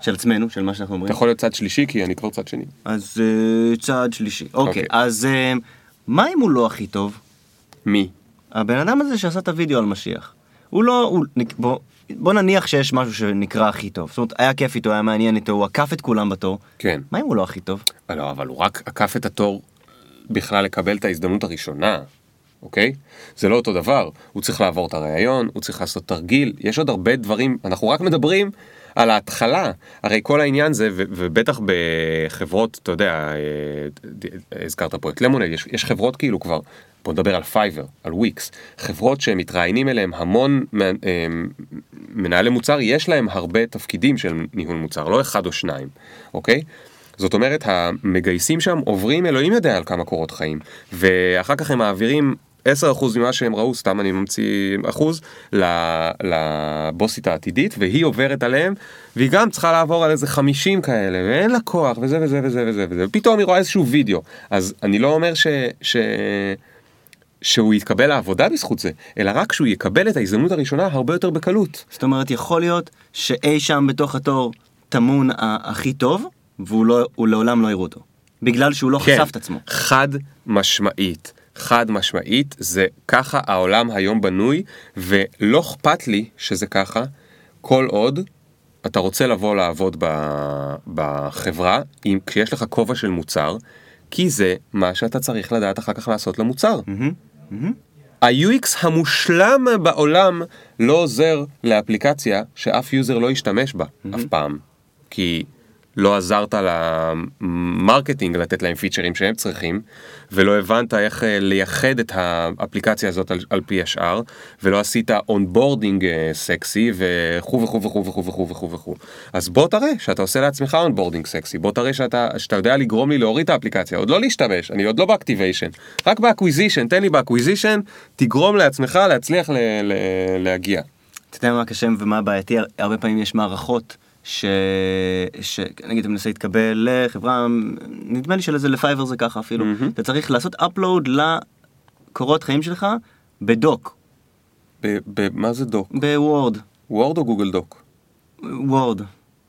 של עצמנו, של מה שאנחנו אומרים. אתה יכול להיות צד שלישי, כי אני כבר צד שני. אז אה, צעד שלישי. אוקיי, אוקיי. אז אה, מה אם הוא לא הכי טוב? מי? הבן אדם הזה שעשה את הוידאו על משיח. הוא לא, הוא, בוא, בוא נניח שיש משהו שנקרא הכי טוב. זאת אומרת, היה כיף איתו, היה מעניין איתו, הוא עקף את כולם בתור. כן. מה אם הוא לא הכי טוב? לא, אבל הוא רק עקף את התור בכלל לקבל את ההזדמנות הראשונה, אוקיי? זה לא אותו דבר. הוא צריך לעבור את הראיון, הוא צריך לעשות תרגיל, יש עוד הרבה דברים, אנחנו רק מדברים על ההתחלה. הרי כל העניין זה, ו- ובטח בחברות, אתה יודע, אה, הזכרת פה את למונד, יש, יש חברות כאילו כבר, בוא נדבר על Fiverr, על וויקס, חברות שמתראיינים אליהם המון אה, מנהלי מוצר, יש להם הרבה תפקידים של ניהול מוצר, לא אחד או שניים, אוקיי? זאת אומרת, המגייסים שם עוברים אלוהים יודע על כמה קורות חיים, ואחר כך הם מעבירים 10% ממה שהם ראו, סתם אני ממציא אחוז, לבוסית העתידית, והיא עוברת עליהם, והיא גם צריכה לעבור על איזה 50 כאלה, ואין לה כוח, וזה וזה וזה וזה וזה, ופתאום היא רואה איזשהו וידאו. אז אני לא אומר ש... ש... שהוא יתקבל לעבודה בזכות זה, אלא רק שהוא יקבל את ההזדמנות הראשונה הרבה יותר בקלות. זאת אומרת, יכול להיות שאי שם בתוך התור טמון הכי טוב, והוא לא, לעולם לא יראו אותו. בגלל שהוא לא כן, חשף את עצמו. חד משמעית. חד משמעית, זה ככה העולם היום בנוי, ולא אכפת לי שזה ככה, כל עוד אתה רוצה לבוא לעבוד ב- בחברה, אם, כשיש לך כובע של מוצר, כי זה מה שאתה צריך לדעת אחר כך לעשות למוצר. ה-UX המושלם בעולם לא עוזר לאפליקציה שאף user לא ישתמש בה אף פעם. כי לא עזרת ל marketing לתת להם פיצ'רים שהם צריכים, ולא הבנת איך אה, לייחד את האפליקציה הזאת על, על פי השאר, ולא עשית onboarding אה, סקסי וכו' וכו' וכו' וכו' וכו' וכו' וכו'. אז בוא תראה שאתה עושה לעצמך onboarding סקסי, בוא תראה שאתה, שאתה יודע לגרום לי להוריד את האפליקציה, עוד לא להשתמש, אני עוד לא ב activation, רק ב acquisition, תן לי ב acquisition, תגרום לעצמך להצליח ל, ל, להגיע. אתה יודע מה קשה ומה בעייתי? הרבה פעמים יש מערכות ש... ש... נגיד אתה מנסה להתקבל לחברה, נדמה לי שלזה ל Fiverr זה ככה אפילו, אתה צריך לעשות upload לקורות חיים שלך ב doc, ב- ב- מה זה דוק? בוורד, וורד או גוגל דוק? וורד.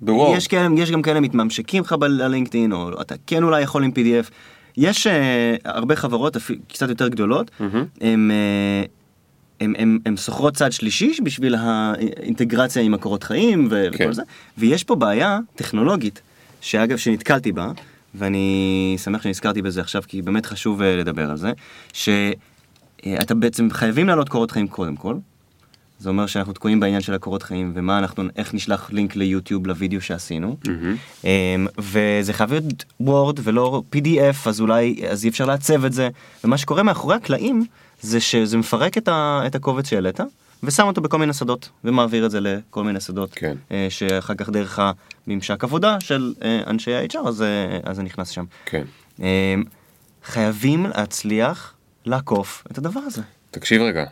בוורד. יש, כאלה, יש גם כאלה מתממשקים לך בלינקדאין, או אתה כן אולי יכול עם PDF. יש uh, הרבה חברות, אפילו קצת יותר גדולות, הם, uh, הם, הם, הם שוכרות צד שלישי בשביל האינטגרציה עם הקורות חיים ו- כן. וכל זה, ויש פה בעיה טכנולוגית, שאגב, שנתקלתי בה, ואני שמח שנזכרתי בזה עכשיו, כי באמת חשוב uh, לדבר על זה, שאתה בעצם חייבים להעלות קורות חיים קודם כל, זה אומר שאנחנו תקועים בעניין של הקורות חיים ומה אנחנו, איך נשלח לינק ליוטיוב לוידאו שעשינו. אמ, וזה חייב להיות וורד ולא PDF אז אולי, אז אי אפשר לעצב את זה. ומה שקורה מאחורי הקלעים זה שזה מפרק את, ה, את הקובץ שהעלית ושם אותו בכל מיני שדות ומעביר את זה לכל מיני שדות. כן. אה, שאחר כך דרך הממשק עבודה של אה, אנשי ה-HR אז, אה, אז זה נכנס שם. כן. אמ, חייבים להצליח לעקוף את הדבר הזה. תקשיב רגע.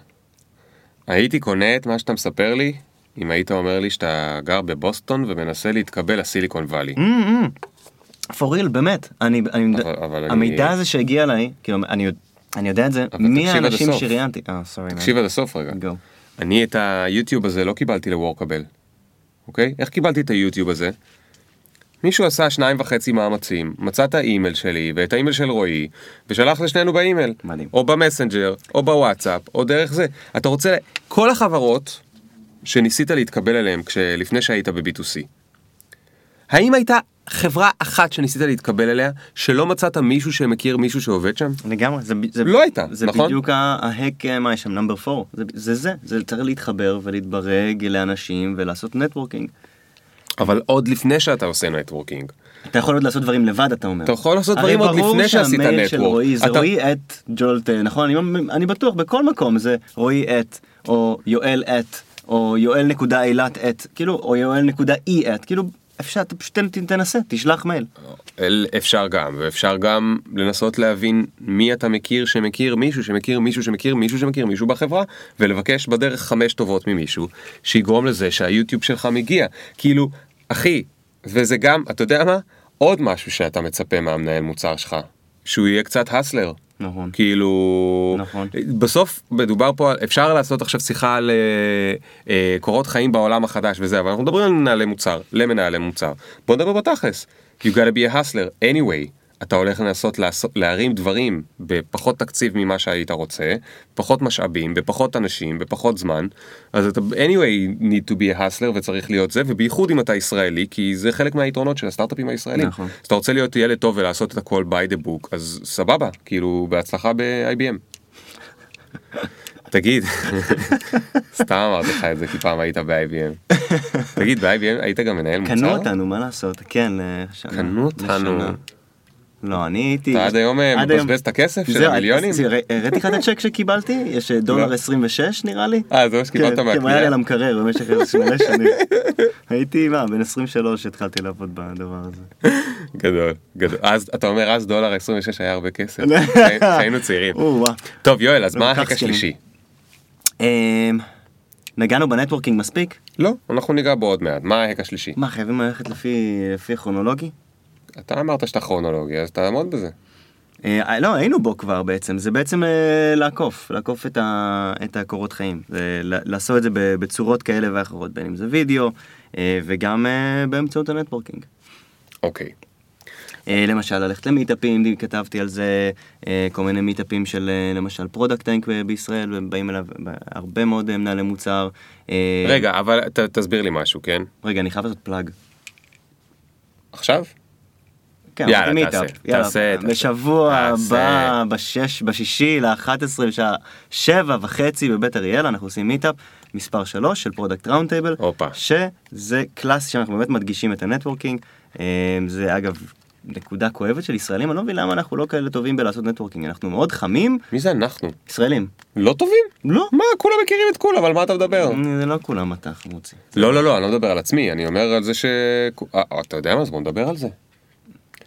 הייתי קונה את מה שאתה מספר לי, אם היית אומר לי שאתה גר בבוסטון ומנסה להתקבל לסיליקון וואלי. Mm-hmm. for real, באמת. אני, אני, אבל- אבל אני- המידע הזה שהגיע אליי, כאילו, אני, אני יודע את זה, מי האנשים. שראיינתי. אה. תקשיב עד הסוף רגע. Go. אני את היוטיוב הזה לא קיבלתי לוורקבל, אוקיי? איך קיבלתי את היוטיוב הזה? מישהו עשה שניים וחצי מאמצים, מצא את האימייל שלי ואת האימייל של רועי, ושלח לשנינו באימייל. מדהים. או במסנג'ר, או בוואטסאפ, או דרך זה. אתה רוצה... כל החברות שניסית להתקבל אליהן לפני שהיית ב-B2C, האם הייתה חברה אחת שניסית להתקבל אליה, שלא מצאת מישהו שמכיר מישהו שעובד שם? לגמרי, זה, זה, לא הייתה, זה נכון? בדיוק ה- ה hack, אה, מה יש שם, number 4, זה, זה זה, זה צריך להתחבר ולהתברג לאנשים ולעשות networking. אבל עוד לפני שאתה עושה נטוורקינג. אתה יכול עוד לעשות דברים לבד, אתה אומר. אתה יכול לעשות הרי דברים עוד ברור לפני שעשית שהמייל של נטוורק. רועי זה אתה- רועי את ג'ולט, אה, נכון? אני, אני בטוח בכל מקום זה רועי את, או יואל את, או יואל נקודה אילת את, כאילו, או יואל נקודה אי את, כאילו, אפשר, אתה פשוט תנסה, תשלח מייל. אפשר גם, ואפשר גם לנסות להבין מי אתה מכיר שמכיר מישהו שמכיר מישהו שמכיר מישהו שמכיר מישהו בחברה, ולבקש בדרך חמש טובות ממישהו, שיגרום לזה שהיוטיוב שלך מגיע. כאילו, אחי, וזה גם, אתה יודע מה? עוד משהו שאתה מצפה מהמנהל מוצר שלך, שהוא יהיה קצת הסלר. נכון. כאילו, נכון. בסוף מדובר פה על, אפשר לעשות עכשיו שיחה על אה, אה, קורות חיים בעולם החדש וזה, אבל אנחנו מדברים על מנהלי מוצר, למנהלי מוצר. בוא נדבר בתכלס. You gotta be a hustler anyway. אתה הולך לנסות לעשות, להרים דברים בפחות תקציב ממה שהיית רוצה, פחות משאבים, בפחות אנשים, בפחות זמן, אז אתה anyway need to be a hustler וצריך להיות זה, ובייחוד אם אתה ישראלי, כי זה חלק מהיתרונות של הסטארט-אפים הישראלים. נכון. אז אתה רוצה להיות ילד טוב ולעשות את הכל by the book, אז סבבה, כאילו בהצלחה ב-IBM. תגיד, סתם אמרתי לך את זה כי פעם היית ב-IBM. תגיד, ב-IBM היית גם מנהל מוצר? קנו אותנו, מה לעשות? כן, לשנה. קנו אותנו. לא, אני הייתי... אתה עד היום אה, מבזבז את הכסף של המיליונים? הראיתי לך את הצ'ק שקיבלתי? יש אה, דולר לא. 26 נראה לי? אה, זה מה שקיבלת כן, כן, היה לי מהקנייה? על המקרר במשך איזה שמונה שנים. הייתי, מה, בן 23 התחלתי לעבוד בדבר הזה. גדול, גדול. אז אתה אומר אז דולר 26 היה הרבה כסף. כשהיינו צעירים. טוב יואל, אז מה לא, כך זקנים. השלישי? אמ, נגענו בנטוורקינג מספיק? לא, אנחנו ניגע בו עוד מעט. מה ההק השלישי? מה, חייבים ללכת לפי לפי כרונולוגי? אתה אמרת שאתה כרונולוגי, אז תעמוד בזה. אה, לא, היינו בו כבר בעצם, זה בעצם אה, לעקוף, לעקוף את, ה, את הקורות חיים, זה, ל- לעשות את זה בצורות כאלה ואחרות, בין אם זה וידאו אה, וגם אה, באמצעות ה networking. אוקיי. אה, למשל, ללכת למיטאפים, כתבתי על זה, אה, כל מיני מיטאפים של אה, למשל ProductTank בישראל, ובאים אליו הרבה מאוד אה, מנהלי מוצר. אה, רגע, אבל ת- תסביר לי משהו, כן? רגע, אני חייב לעשות plug. עכשיו? כן, יאללה, meetup. תעשה, יאללה, תעשה, תעשה. בשבוע תעשה. הבא, בשש, בשישי, ל-11, בשעה שבע וחצי בבית אריאלה, אנחנו עושים meetup מספר 3 של Product Round Table. שזה קלאס שאנחנו באמת מדגישים את ה networking. אה, זה אגב נקודה כואבת של ישראלים, אני לא מבין למה אנחנו לא כאלה טובים בלעשות networking, אנחנו מאוד חמים, מי זה אנחנו? ישראלים. לא טובים? לא, מה, כולם מכירים את כולם, על מה אתה מדבר? זה לא כולם אתה חמוצי. לא, לא, לא, אני לא מדבר על עצמי, אני אומר על זה ש... אה, אתה יודע מה, אז בוא נדבר על זה.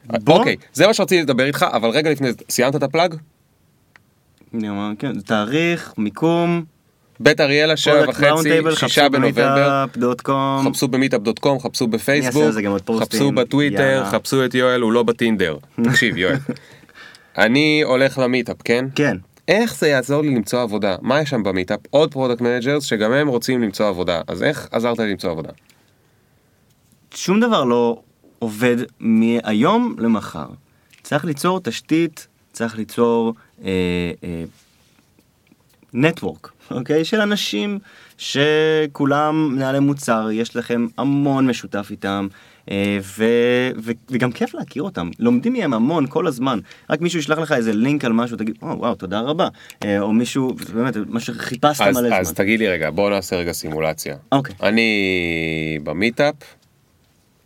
בוא. אוקיי, זה מה שרציתי לדבר איתך, אבל רגע לפני זה, סיימת את ה plug? אני אומר, כן, תאריך, מיקום, בית אריאלה, שבע וחצי, שישה חפשו בנובמבר. חפשו ב Meetup.com, חפשו בפייסבוק, על זה גם עוד פוסטים. חפשו בטוויטר. חפשו את יואל, הוא לא בטינדר. תקשיב יואל, אני הולך ל meetup, כן? כן. איך זה יעזור לי למצוא עבודה? מה יש שם ב meetup? עוד product managers שגם הם רוצים למצוא עבודה, אז איך עזרת לי למצוא עבודה? שום דבר לא עובד מהיום למחר. צריך ליצור תשתית, צריך ליצור אה, אה, network, אוקיי? של אנשים שכולם מנהלי מוצר, יש לכם המון משותף איתם, אה, ו, ו, וגם כיף להכיר אותם. לומדים מהם המון כל הזמן. רק מישהו ישלח לך איזה לינק על משהו, תגיד, או, וואו, תודה רבה. אה, או מישהו, באמת, מה שחיפשת אז, מלא אז זמן. תגיד לי רגע, בוא נעשה רגע סימולציה. אוקיי. אני במיטאפ,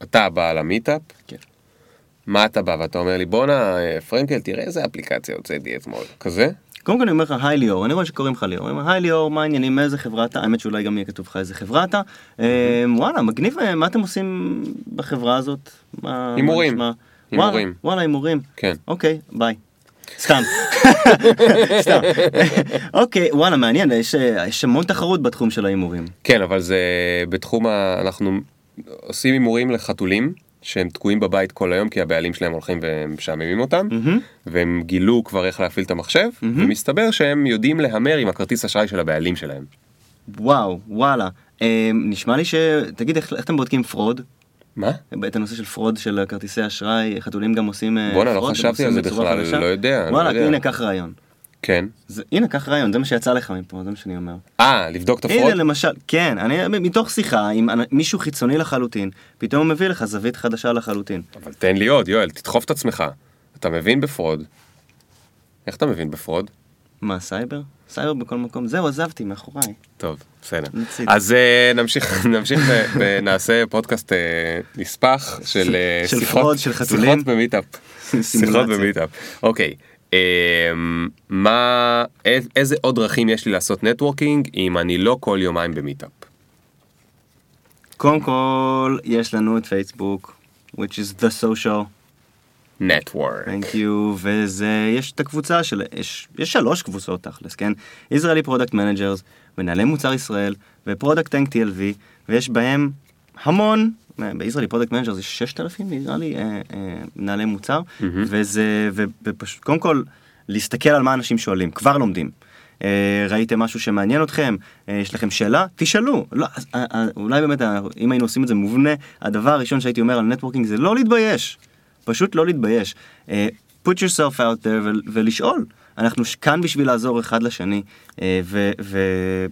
אתה בא למיטאפ, כן. מה אתה בא ואתה אומר לי בואנה אה, פרנקל תראה איזה אפליקציה הוצאתי אתמול, כזה? קודם כל אני אומר לך היי ליאור, אני רואה שקוראים לך ליאור, אני אומר היי ליאור, מה העניינים, מאיזה חברה אתה, האמת שאולי גם יהיה כתוב לך איזה חברה אתה, אה, וואלה מגניב, אה, מה אתם עושים בחברה הזאת? הימורים. הימורים. וואלה, הימורים, כן. אוקיי, ביי. סתם. סתם. אוקיי, וואלה מעניין, יש אה, יש המון תחרות בתחום של ההימורים. כן אבל זה בתחום ה... אנחנו עושים הימורים לחתולים שהם תקועים בבית כל היום כי הבעלים שלהם הולכים ומשעממים אותם מהמם. והם גילו כבר איך להפעיל את המחשב ומסתבר שהם יודעים להמר עם הכרטיס אשראי של הבעלים שלהם. וואו, וואלה. אה, נשמע לי ש... תגיד, איך איך אתם בודקים fraud? מה? את הנושא של fraud של כרטיסי אשראי, חתולים גם עושים אה, בואנה, לא חשבתי על זה בכלל. לא יודע, לא וואלה, יודע. הנה, קח רעיון. כן. זה, הנה, קח רעיון, זה מה שיצא לך מפה, זה מה שאני אומר. אה, לבדוק את ה fraud? הנה, למשל, כן, אני מתוך שיחה עם מישהו חיצוני לחלוטין, פתאום הוא מביא לך זווית חדשה לחלוטין. אבל תן לי עוד, יואל, תדחוף את עצמך. אתה מבין ב fraud? איך אתה מבין ב fraud? מה, סייבר? סייבר בכל מקום? זהו, עזבתי, מאחוריי. טוב, בסדר. נציג. אז אה, נמשיך, נמשיך ונעשה פודקאסט אה, נספח של אה, של שיחות- fraud, של חתולים. שיחות במיטאפ. שיחות. במיטאפ. אוקיי. אה, מה, איז- איזה עוד דרכים יש לי לעשות networking אם אני לא כל יומיים במיטאפ? קודם כל, יש לנו את פייסבוק, which is the social, network. thank you, וזה, יש את הקבוצה של, יש, יש שלוש קבוצות תכלס, כן? Israeli Product Managers, מנהלי מוצר ישראל, ו ProductTank TLV, ויש בהם המון, ב Israeli Product Manager זה 6,000 נראה לי, אה, אה, מנהלי מוצר, וזה, ופשוט, קודם כל, להסתכל על מה אנשים שואלים, כבר לומדים. אה, ראיתם משהו שמעניין אתכם, יש לכם שאלה, תשאלו. לא, אז, אה, אולי באמת, אם היינו עושים את זה מובנה, הדבר הראשון שהייתי אומר על נטוורקינג זה לא להתבייש. פשוט לא להתבייש. put yourself out there ולשאול. אנחנו כאן בשביל לעזור אחד לשני, ו... ו-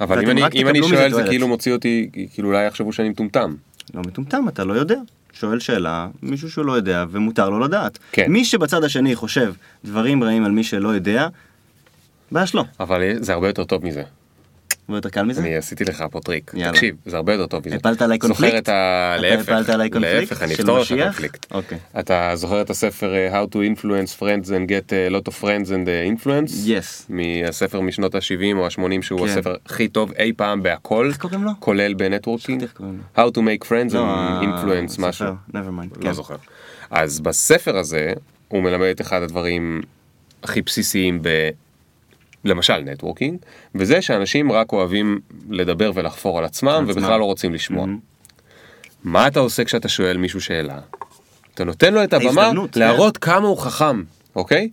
אבל אם אני, אם אני שואל זה. כאילו מוציא אותי, כאילו אולי יחשבו שאני מטומטם. לא מטומטם, אתה לא יודע. שואל שאלה, מישהו שהוא לא יודע, ומותר לו לדעת. כן. מי שבצד השני חושב דברים רעים על מי שלא יודע, בעיה שלו. אבל זה הרבה יותר טוב מזה. יותר קל מזה? אני עשיתי לך פה טריק. יאללה. תקשיב, זה הרבה יותר טוב מזה. הפלת עליי קונפליקט? זוכר את ה... להפך, הפלת עליי קונפליקט להפך, אני אפתור לך? קונפליקט. אוקיי. אתה זוכר את הספר אה, How to influence friends and get a lot of friends and uh, influence? Yes. מהספר משנות ה-70 או ה-80 שהוא כן. הספר הכי טוב אי פעם בהכל. איך קוראים לו? כולל ב networking. How to make friends לא, and influence משהו. never mind. לא כן. זוכר. אז בספר הזה הוא מלמד את אחד הדברים הכי בסיסיים ב... למשל נטוורקינג, וזה שאנשים רק אוהבים לדבר ולחפור על עצמם. ובכלל לא רוצים לשמוע. מה אתה עושה כשאתה שואל מישהו שאלה? אתה נותן לו את הבמה כן. להראות כמה הוא חכם, אוקיי?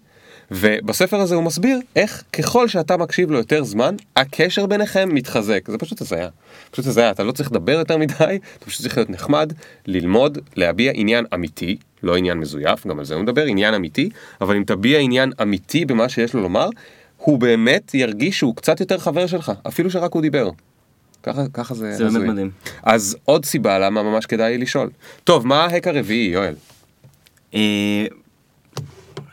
ובספר הזה הוא מסביר איך ככל שאתה מקשיב לו יותר זמן, הקשר ביניכם מתחזק. זה פשוט הזיה. פשוט הזיה, אתה לא צריך לדבר יותר מדי, אתה פשוט צריך להיות נחמד, ללמוד, להביע עניין אמיתי, לא עניין מזויף, גם על זה הוא מדבר, עניין אמיתי, אבל אם תביע עניין אמיתי במה שיש לו לומר, הוא באמת ירגיש שהוא קצת יותר חבר שלך, אפילו שרק הוא דיבר. ככה, ככה זה זה באמת. מדהים. אז עוד סיבה למה ממש כדאי לשאול. טוב, מה ה hack הרביעי, יואל? אה,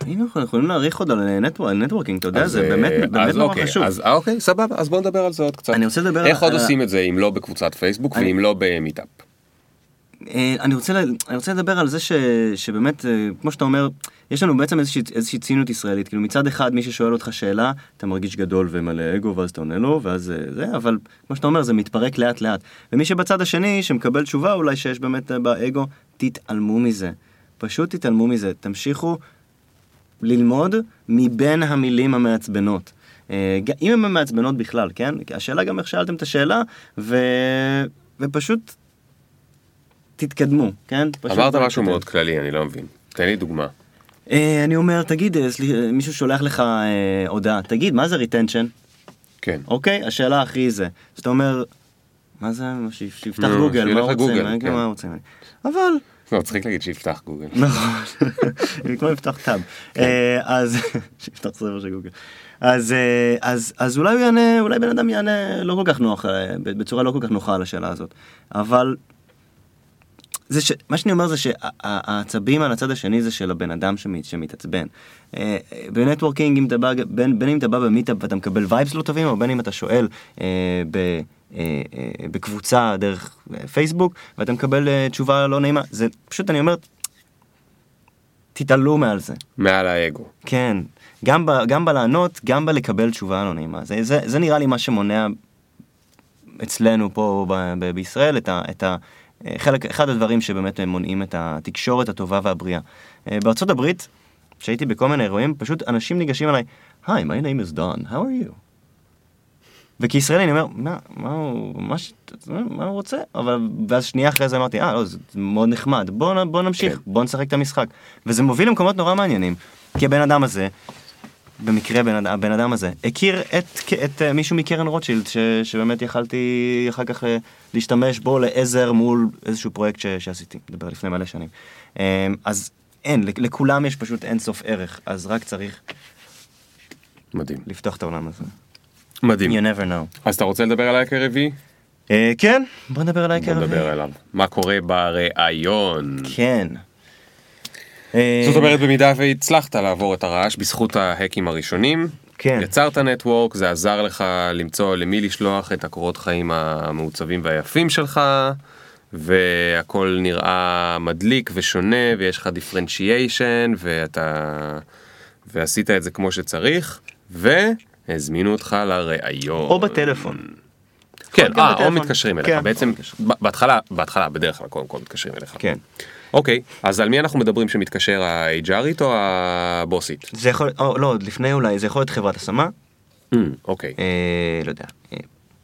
היינו יכולים להאריך עוד על networ- על networking, אתה יודע, זה אה, באמת באמת נורא אוקיי, חשוב. אז אה, אוקיי, סבבה, אז בוא נדבר על זה עוד קצת. אני רוצה לדבר איך עוד עושים את זה אם לא בקבוצת פייסבוק ואם לא במיטאפ? אה, אני רוצה, אני רוצה לדבר על זה ש, שבאמת, אה, כמו שאתה אומר, יש לנו בעצם איזושהי, איזושהי ציניות ישראלית. כאילו מצד אחד, מי ששואל אותך שאלה, אתה מרגיש גדול ומלא אגו, ואז אתה עונה לו, ואז אה, זה, אבל כמו שאתה אומר, זה מתפרק לאט לאט. ומי שבצד השני, שמקבל תשובה אולי שיש באמת באגו, תתעלמו מזה. פשוט תתעלמו מזה. תמשיכו ללמוד מבין המילים המעצבנות. אם הן מעצבנות בכלל, כן? השאלה גם איך שאלתם את השאלה, ו... ופשוט תתקדמו, כן? אמרת תתקדמו. משהו מאוד כללי, אני לא מבין. תן לי דוגמה. אה, אני אומר, תגיד, אה, אה, מישהו שולח לך אה, הודעה, תגיד, מה זה retention? כן. אוקיי? השאלה הכי זה. אז אתה אומר, מה זה, שיפתח גוגל, מה רוצים, כן. מה רוצים? אבל, לא, מצחיק להגיד שיפתח גוגל. נכון, כמו לפתוח tab. אה, אז, שיפתח server של גוגל. אז, אז, אז אולי הוא יענה, אולי בן אדם יענה לא כל כך נוח, בצורה לא כל כך נוחה על השאלה הזאת. אבל, זה ש... מה שאני אומר זה שהעצבים על הצד השני זה של הבן אדם שמת, שמתעצבן. אה, ב networking, אם אתה בא, בין, בין אם אתה בא במיטאפ ואתה מקבל vibes לא טובים, או בין אם אתה שואל אה, ב, אה, אה, בקבוצה דרך אה, פייסבוק, ואתה מקבל אה, תשובה לא נעימה, זה פשוט, אני אומר, תתעלו מעל זה. מעל האגו. כן, גם, ב, גם בלענות, גם בלקבל תשובה לא נעימה. זה, זה, זה נראה לי מה שמונע אצלנו פה ב, ב, בישראל את ה... את ה חלק, אחד הדברים שבאמת מונעים את התקשורת הטובה והבריאה. אה, בארצות הברית, כשהייתי בכל מיני אירועים, פשוט אנשים ניגשים אליי, היי, my name is Don, how are you? וכישראלי אני אומר, מה, מה הוא, מה, ש- מה הוא רוצה? אבל, ואז שנייה אחרי זה אמרתי, אה, לא, זה מאוד נחמד, בוא, בוא נמשיך, כן. בוא נשחק את המשחק. וזה מוביל למקומות נורא מעניינים, כי הבן אדם הזה, במקרה בן, הבן אדם הזה, הכיר את, את אה, מישהו מקרן רוטשילד, ש, שבאמת יכלתי אחר כך אה, להשתמש בו לעזר מול איזשהו פרויקט ש, שעשיתי, מדבר לפני מלא שנים. אה, אז אין, לכ- לכולם יש פשוט אין סוף ערך, אז רק צריך מדהים. לפתוח את העולם הזה. מדהים. You never know. אז אתה רוצה לדבר על ההק הרביעי? כן, בוא נדבר על בוא ההיכר נדבר עליו. מה קורה בראיון? כן. אה, זאת אומרת, במידה והצלחת לעבור את הרעש בזכות ההקים הראשונים, כן. יצרת נטוורק, זה עזר לך למצוא למי לשלוח את הקורות חיים המעוצבים והיפים שלך, והכל נראה מדליק ושונה, ויש לך דיפרנציאשן, ואתה... ועשית את זה כמו שצריך, והזמינו אותך לראיון. או בטלפון. כן, אה, או. מתקשרים אליך, כן, בעצם, בהתחלה, בהתחלה, בדרך כלל קודם כל מתקשרים אליך. כן. אוקיי, אז על מי אנחנו מדברים שמתקשר, ה-HRית או הבוסית? זה יכול, או לא, עוד לפני אולי, זה יכול להיות חברת השמה, Mm, אוקיי. אה, לא יודע, אה,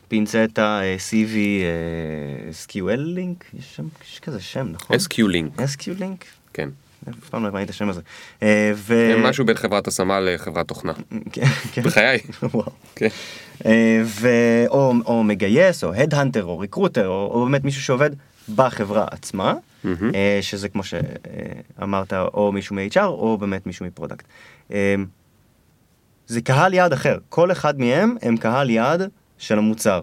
פינצטה, אה, CV, אה, SQL לינק, יש שם, יש כזה שם, נכון? SQ לינק, SQ לינק? כן. אף פעם לא הבנתי את השם הזה. אה, ו... משהו בין חברת השמה לחברת תוכנה. כן, כן. בחיי. וואו. כן. אה, ו... או, או מגייס, או headhunter, או recruiter, או, או באמת מישהו שעובד בחברה עצמה, אה, שזה כמו שאמרת, או מישהו מ-HR או באמת מישהו מ product. אה, זה קהל יעד אחר, כל אחד מהם הם קהל יעד של המוצר.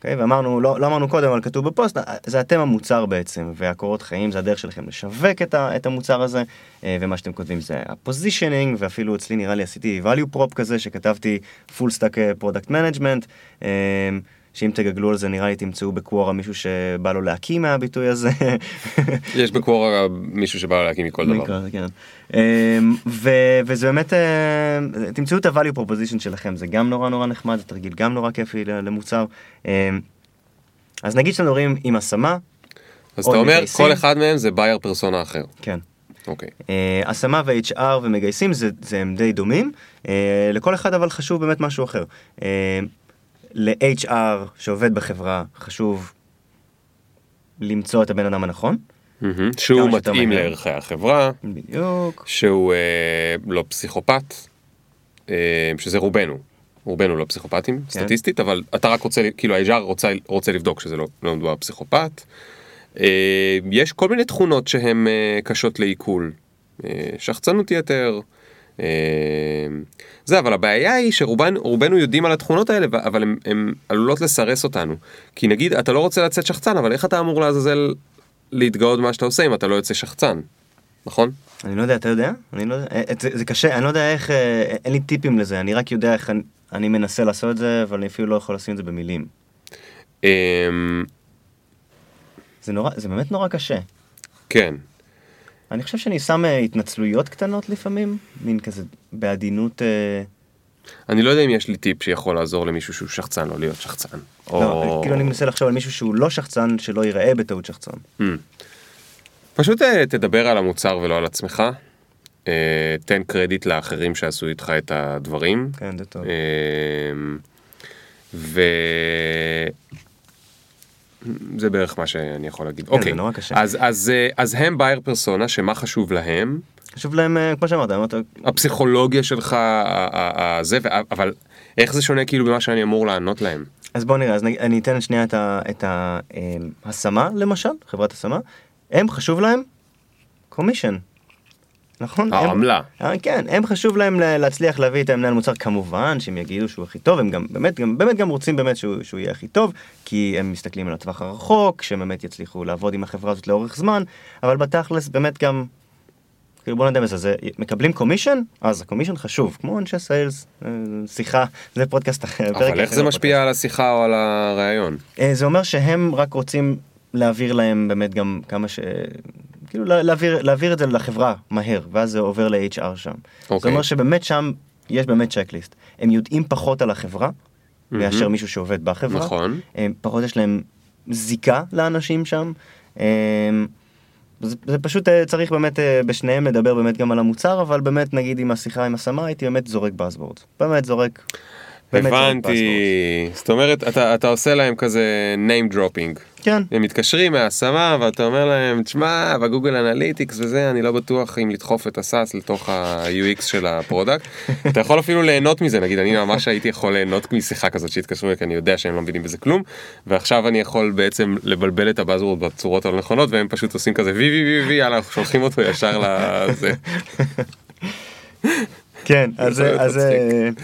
אוקיי? ואמרנו, לא, לא אמרנו קודם, אבל כתוב בפוסט, זה אתם המוצר בעצם, והקורות חיים זה הדרך שלכם לשווק את, ה, את המוצר הזה, אה, ומה שאתם כותבים זה הפוזישנינג, ואפילו אצלי נראה לי עשיתי value prop כזה, שכתבתי full stack אה, product management, אה, שאם תגגלו על זה נראה לי תמצאו בקוורה מישהו שבא לו להקים מהביטוי הזה. יש בקוורה מישהו שבא להקים מכל דבר. מקרא, כן. אמ, ו- וזה באמת, אה, תמצאו את ה-value proposition שלכם, זה גם נורא נורא נחמד, זה תרגיל גם נורא כיפי למוצר. אמ, אז נגיד שאתם מדברים עם השמה, אז אתה אומר, מגייסים. כל אחד מהם זה בייר פרסונה אחר. כן. אוקיי. אה, השמה ו-HR ומגייסים זה, זה הם די דומים, אה, לכל אחד אבל חשוב באמת משהו אחר. ל-HR שעובד בחברה חשוב למצוא את הבן אדם הנכון, מהמם. שהוא מתאים. לערכי החברה, בדיוק, שהוא אה, לא פסיכופת, אה, שזה רובנו. רובנו לא פסיכופטים, כן. סטטיסטית, אבל אתה רק רוצה, כאילו ה-HR רוצה, רוצה לבדוק שזה לא, לא מדובר בפסיכופת. אה, יש כל מיני תכונות שהן אה, קשות לעיכול. אה, שחצנות יתר. אה, זה, אבל הבעיה היא שרובנו יודעים על התכונות האלה, אבל הן עלולות לסרס אותנו. כי נגיד, אתה לא רוצה לצאת שחצן, אבל איך אתה אמור לעזאזל להתגאות במה שאתה עושה אם אתה לא יוצא שחצן, נכון? אני לא יודע, אתה יודע? אני לא יודע, אה, זה, זה קשה, אני לא יודע איך, אה, אין לי טיפים לזה, אני רק יודע איך אני, אני מנסה לעשות את זה, אבל אני אפילו לא יכול לשים את זה במילים. אמ, זה נורא, זה באמת נורא קשה. כן. אני חושב שאני שם אה, התנצלויות קטנות לפעמים, מין כזה בעדינות, אה, אני לא יודע אם יש לי טיפ שיכול לעזור למישהו שהוא שחצן לא להיות שחצן. לא, כאילו אני מנסה לחשוב על מישהו שהוא לא שחצן, שלא ייראה בטעות שחצן. Hmm. פשוט אה, תדבר על המוצר ולא על עצמך. אה, תן קרדיט לאחרים שעשו איתך את הדברים. כן, זה טוב. ו... זה בערך מה שאני יכול להגיד. כן, זה אוקיי, נורא קשה. אז, אז, אה, אז הם בייר פרסונה, שמה חשוב להם? חשוב להם, אה, כמו שאמרת, אמרת, הפסיכולוגיה שלך, זה, אבל איך זה שונה כאילו במה שאני אמור לענות להם? אז בוא נראה, אז נגיד- אני אתן שנייה את ההשמה למשל, חברת השמה, הם חשוב להם קומישן. נכון? הם- העמלה. אה, כן, הם חשוב להם לה- להצליח להביא את המנהל מוצר כמובן שהם יגידו שהוא הכי טוב, הם גם באמת גם, באמת גם רוצים באמת שהוא, שהוא יהיה הכי טוב, כי הם מסתכלים על הטווח הרחוק, שהם באמת יצליחו לעבוד עם החברה הזאת לאורך זמן, אבל בתכלס באמת גם, כאילו בוא נדע בזה, זה, מקבלים קומישן, אז הקומישן חשוב, כמו אנשי סיילס, אה, שיחה, זה פודקאסט אחר. אבל איך זה. משפיע על השיחה או על הראיון? אה, זה אומר שהם רק רוצים להעביר להם באמת גם כמה ש... כאילו לה- להעביר, להעביר את זה לחברה מהר, ואז זה עובר ל-HR שם. זה אוקיי. אומר שבאמת שם יש באמת צ'קליסט. הם יודעים פחות על החברה, מאשר מישהו שעובד בחברה. נכון. הם, פחות יש להם זיקה לאנשים שם. הם, זה, זה פשוט אה, צריך באמת אה, בשניהם לדבר באמת גם על המוצר, אבל באמת נגיד עם השיחה עם השמה הייתי באמת זורק buzzword. באמת זורק. הבנתי. זאת אומרת, אתה, אתה עושה להם כזה name dropping. כן. הם מתקשרים מההשמה ואתה אומר להם, תשמע, בגוגל אנליטיקס וזה, אני לא בטוח אם לדחוף את ה SaaS לתוך ה-UX של ה product. אתה יכול אפילו ליהנות מזה, נגיד, אני ממש הייתי יכול ליהנות משיחה כזאת שהתקשרו אליי, כי אני יודע שהם לא מבינים בזה כלום, ועכשיו אני יכול בעצם לבלבל את הבאזוורד בצורות הלא נכונות, והם פשוט עושים כזה וי וי וי וי, יאללה, אנחנו שולחים אותו ישר לזה. כן, אז להיות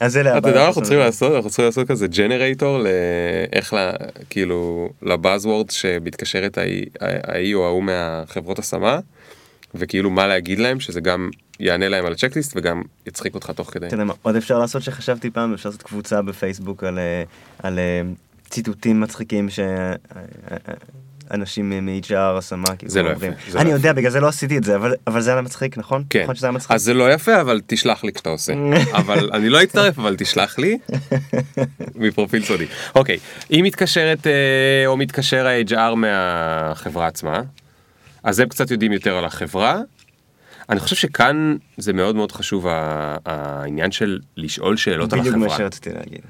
אז אלה אתה יודע מה אנחנו צריכים לעשות? אנחנו צריכים לעשות כזה ג'נרייטור לאיך ל... כאילו לבאזוורד שמתקשרת ההיא- ההיא או ההוא מהחברות השמה וכאילו מה להגיד להם שזה גם יענה להם על הצ'קליסט וגם יצחיק אותך תוך כדי. אתה יודע מה עוד אפשר לעשות שחשבתי פעם אפשר לעשות קבוצה בפייסבוק על אה, על אה, ציטוטים מצחיקים שאנשים מ-HR השמה כאילו זה לא אומרים. יפה, זה אני לא יודע בגלל זה לא עשיתי את זה אבל אבל זה היה מצחיק נכון? כן, נכון שזה היה מצחיק? אז זה לא יפה אבל תשלח לי כשאתה עושה, אבל אני לא אצטרף אבל תשלח לי מפרופיל סודי. אוקיי, אם מתקשרת אה, או מתקשר ה-HR מהחברה עצמה, אז הם קצת יודעים יותר על החברה. אני חושב שכאן זה מאוד מאוד חשוב העניין של לשאול שאלות על בדיוק מה החברה. שרציתי להגיד.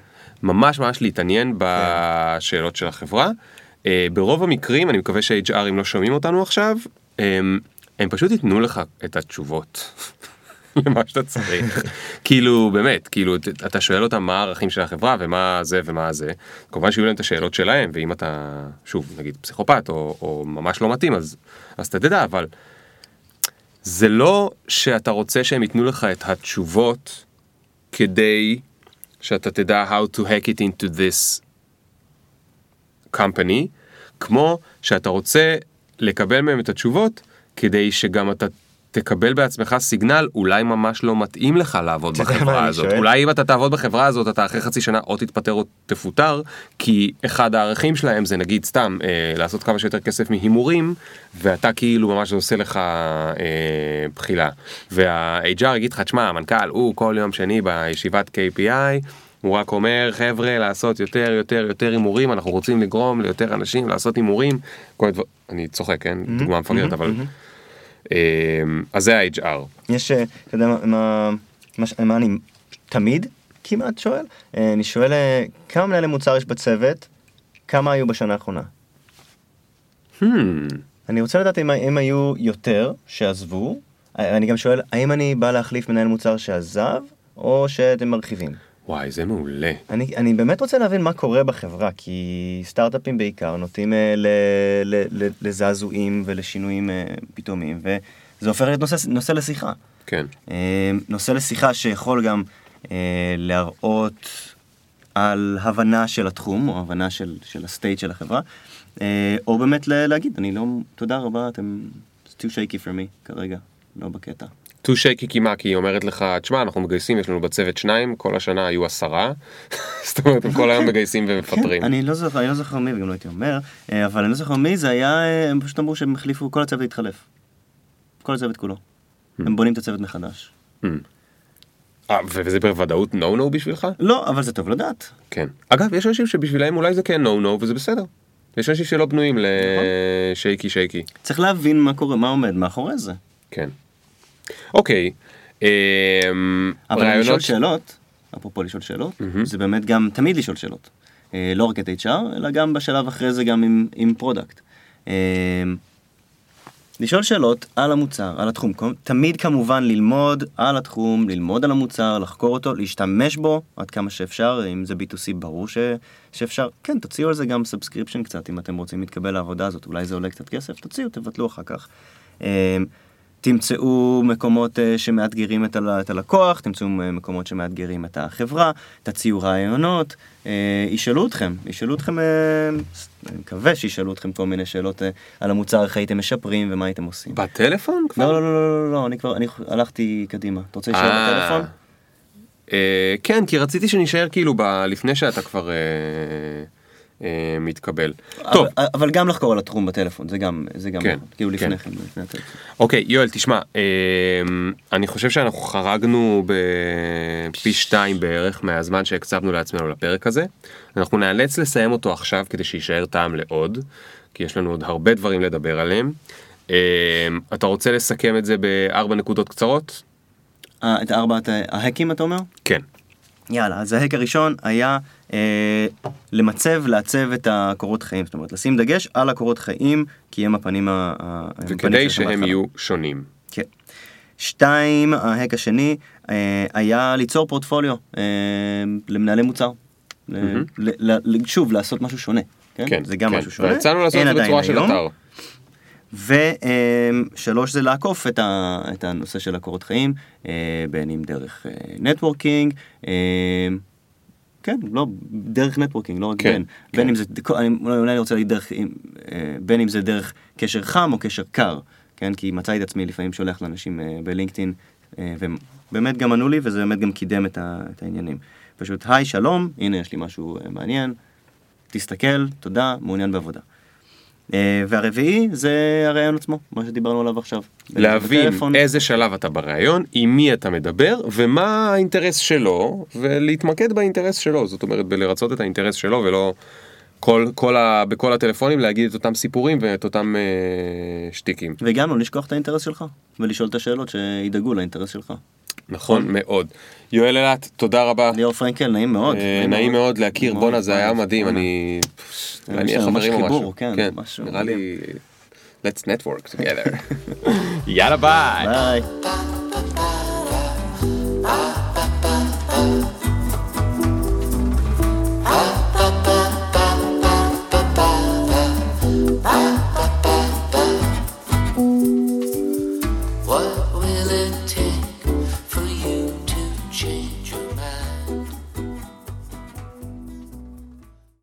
ממש ממש להתעניין בשאלות של החברה. אה, ברוב המקרים, אני מקווה שה-HRים לא שומעים אותנו עכשיו, הם, הם פשוט ייתנו לך את התשובות למה שאתה צריך. כאילו, באמת, כאילו, אתה שואל אותם מה הערכים של החברה ומה זה ומה זה. כמובן שיהיו להם את השאלות שלהם, ואם אתה, שוב, נגיד פסיכופת או, או ממש לא מתאים, אז, אז אתה תדע, אבל זה לא שאתה רוצה שהם ייתנו לך את התשובות כדי שאתה תדע how to hack it into this company, כמו שאתה רוצה לקבל מהם את התשובות כדי שגם אתה תקבל בעצמך סיגנל אולי ממש לא מתאים לך לעבוד בחברה הזאת. שואל? אולי אם אתה תעבוד בחברה הזאת אתה אחרי חצי שנה או תתפטר או תפוטר כי אחד הערכים שלהם זה נגיד סתם אה, לעשות כמה שיותר כסף מהימורים ואתה כאילו ממש עושה לך אה, בחילה. וה-HR יגיד לך תשמע המנכ"ל הוא כל יום שני בישיבת KPI הוא רק אומר חבר'ה לעשות יותר יותר יותר הימורים אנחנו רוצים לגרום ליותר אנשים לעשות הימורים. כל הדבר... אני צוחק כן דוגמה מפגרת אבל. אה, אז זה ה-HR. יש, אה, אתה יודע מה, מה, מה, אני תמיד כמעט שואל? אה, אני שואל אה, כמה מנהלי מוצר יש בצוות, כמה היו בשנה האחרונה? Hmm. אני רוצה לדעת אם, אם היו יותר שעזבו, אני גם שואל, האם אני בא להחליף מנהל מוצר שעזב, או שאתם מרחיבים? וואי זה מעולה. אני, אני באמת רוצה להבין מה קורה בחברה, כי סטארט-אפים בעיקר נוטים אה, ל, ל, ל, לזעזועים ולשינויים אה, פתאומיים, וזה הופך להיות נושא, נושא לשיחה. כן. אה, נושא לשיחה שיכול גם אה, להראות על הבנה של התחום, או הבנה של, של ה state של החברה, אה, או באמת להגיד, אני לא, תודה רבה, אתם it's too shaky for me כרגע, לא בקטע. too shaky קימה כי היא אומרת לך תשמע אנחנו מגייסים יש לנו בצוות שניים כל השנה היו עשרה. זאת אומרת הם כל היום מגייסים ומפטרים. אני לא זוכר, אני לא זוכר מי, וגם לא הייתי אומר, אה, אבל אני לא זוכר מי, זה היה, אה, הם פשוט אמרו שהם החליפו, כל הצוות התחלף. כל הצוות כולו. הם בונים את הצוות מחדש. אה, וזה בוודאות נו נו בשבילך? לא, אבל זה טוב לדעת. כן. אגב יש אנשים שבשבילם אולי זה כן נו נו וזה בסדר. יש אנשים שלא בנויים ל shaky shaky. צריך להבין מה קורה, מה עומד מאחורי זה. כן. אוקיי. אמ, אבל לשאול שאלות, אפרופו לשאול שאלות, זה באמת גם תמיד לשאול שאלות. אה, לא רק את HR, אלא גם בשלב אחרי זה גם עם, עם product. אה, לשאול שאלות על המוצר, על התחום, תמיד כמובן ללמוד על התחום, ללמוד על המוצר, לחקור אותו, להשתמש בו עד כמה שאפשר, אם זה B2C ברור ש, שאפשר, כן, תוציאו על זה גם subscription קצת, אם אתם רוצים להתקבל לעבודה הזאת, אולי זה עולה קצת כסף, תוציאו, תבטלו אחר כך. תמצאו מקומות אה, שמאתגרים את, הל... את הלקוח, תמצאו אה, מקומות שמאתגרים את החברה, תציעו רעיונות, אה, ישאלו אתכם, ישאלו אתכם, אני מקווה שישאלו אתכם כל מיני שאלות על המוצר, איך הייתם משפרים ומה הייתם עושים. בטלפון כבר? לא, לא, לא, לא, לא, לא, אני כבר, אני הלכתי קדימה. אתה רוצה להישאר. בטלפון? כן, כי רציתי שנישאר כאילו. לפני שאתה כבר אה, מתקבל. טוב, אבל, אבל גם לחקור על התחום בטלפון, זה גם, זה גם, כן, כאילו כן. לפני כן, הטלפון. אוקיי, יואל, תשמע, אה, אני חושב שאנחנו חרגנו בפי שתיים בערך מהזמן שהקצבנו לעצמנו לפרק הזה. אנחנו נאלץ לסיים אותו עכשיו כדי שיישאר טעם לעוד, כי יש לנו עוד הרבה דברים לדבר עליהם. אה, אתה רוצה לסכם את זה בארבע נקודות קצרות? את ארבעת ההקים אתה אומר? כן. יאללה, אז ההק הראשון היה אה, למצב, לעצב את הקורות חיים, זאת אומרת, לשים דגש על הקורות חיים, כי הם הפנים ה... וכדי שהם. יהיו שונים. כן. שתיים, ההק השני אה, היה ליצור פורטפוליו אה, למנהלי מוצר. ל- מהמם. ל- ל- שוב, לעשות משהו שונה. כן? כן, זה גם כן. משהו שונה. והצענו לעשות את זה בצורה של. אתר. ושלוש זה לעקוף את, ה, את הנושא של הקורות חיים, אה, בין אם דרך networking, כן, לא, דרך networking, לא רק כן, בין, כן. בין אם זה, אני, אולי אני רוצה להגיד דרך, אה, בין אם זה דרך קשר חם או קשר קר, כן, כי מצאתי את עצמי לפעמים שולח לאנשים אה, בלינקדאין, אה, והם באמת גם ענו לי, וזה באמת גם קידם את, ה, את העניינים. פשוט, היי, שלום, הנה יש לי משהו אה, מעניין, תסתכל, תודה, מעוניין בעבודה. אה, והרביעי זה הרעיון עצמו, מה שדיברנו עליו עכשיו. להבין בטלפון. איזה שלב אתה בריאיון, עם מי אתה מדבר, ומה האינטרס שלו, ולהתמקד באינטרס שלו, זאת אומרת בלרצות את האינטרס שלו ולא כל, כל ה, בכל הטלפונים להגיד את אותם סיפורים ואת אותם אה, שטיקים. וגם לא לשכוח את האינטרס שלך, ולשאול את השאלות שידאגו לאינטרס שלך. נכון מאוד. יואל אילת, תודה רבה. ליאור פרנקל, נעים מאוד. אה, נעים מאוד להכיר, בואנה זה היה. מדהים. אני... לנו ממש חברים או משהו. כן, משהו נראה. לי... let's network together. יאללה ביי.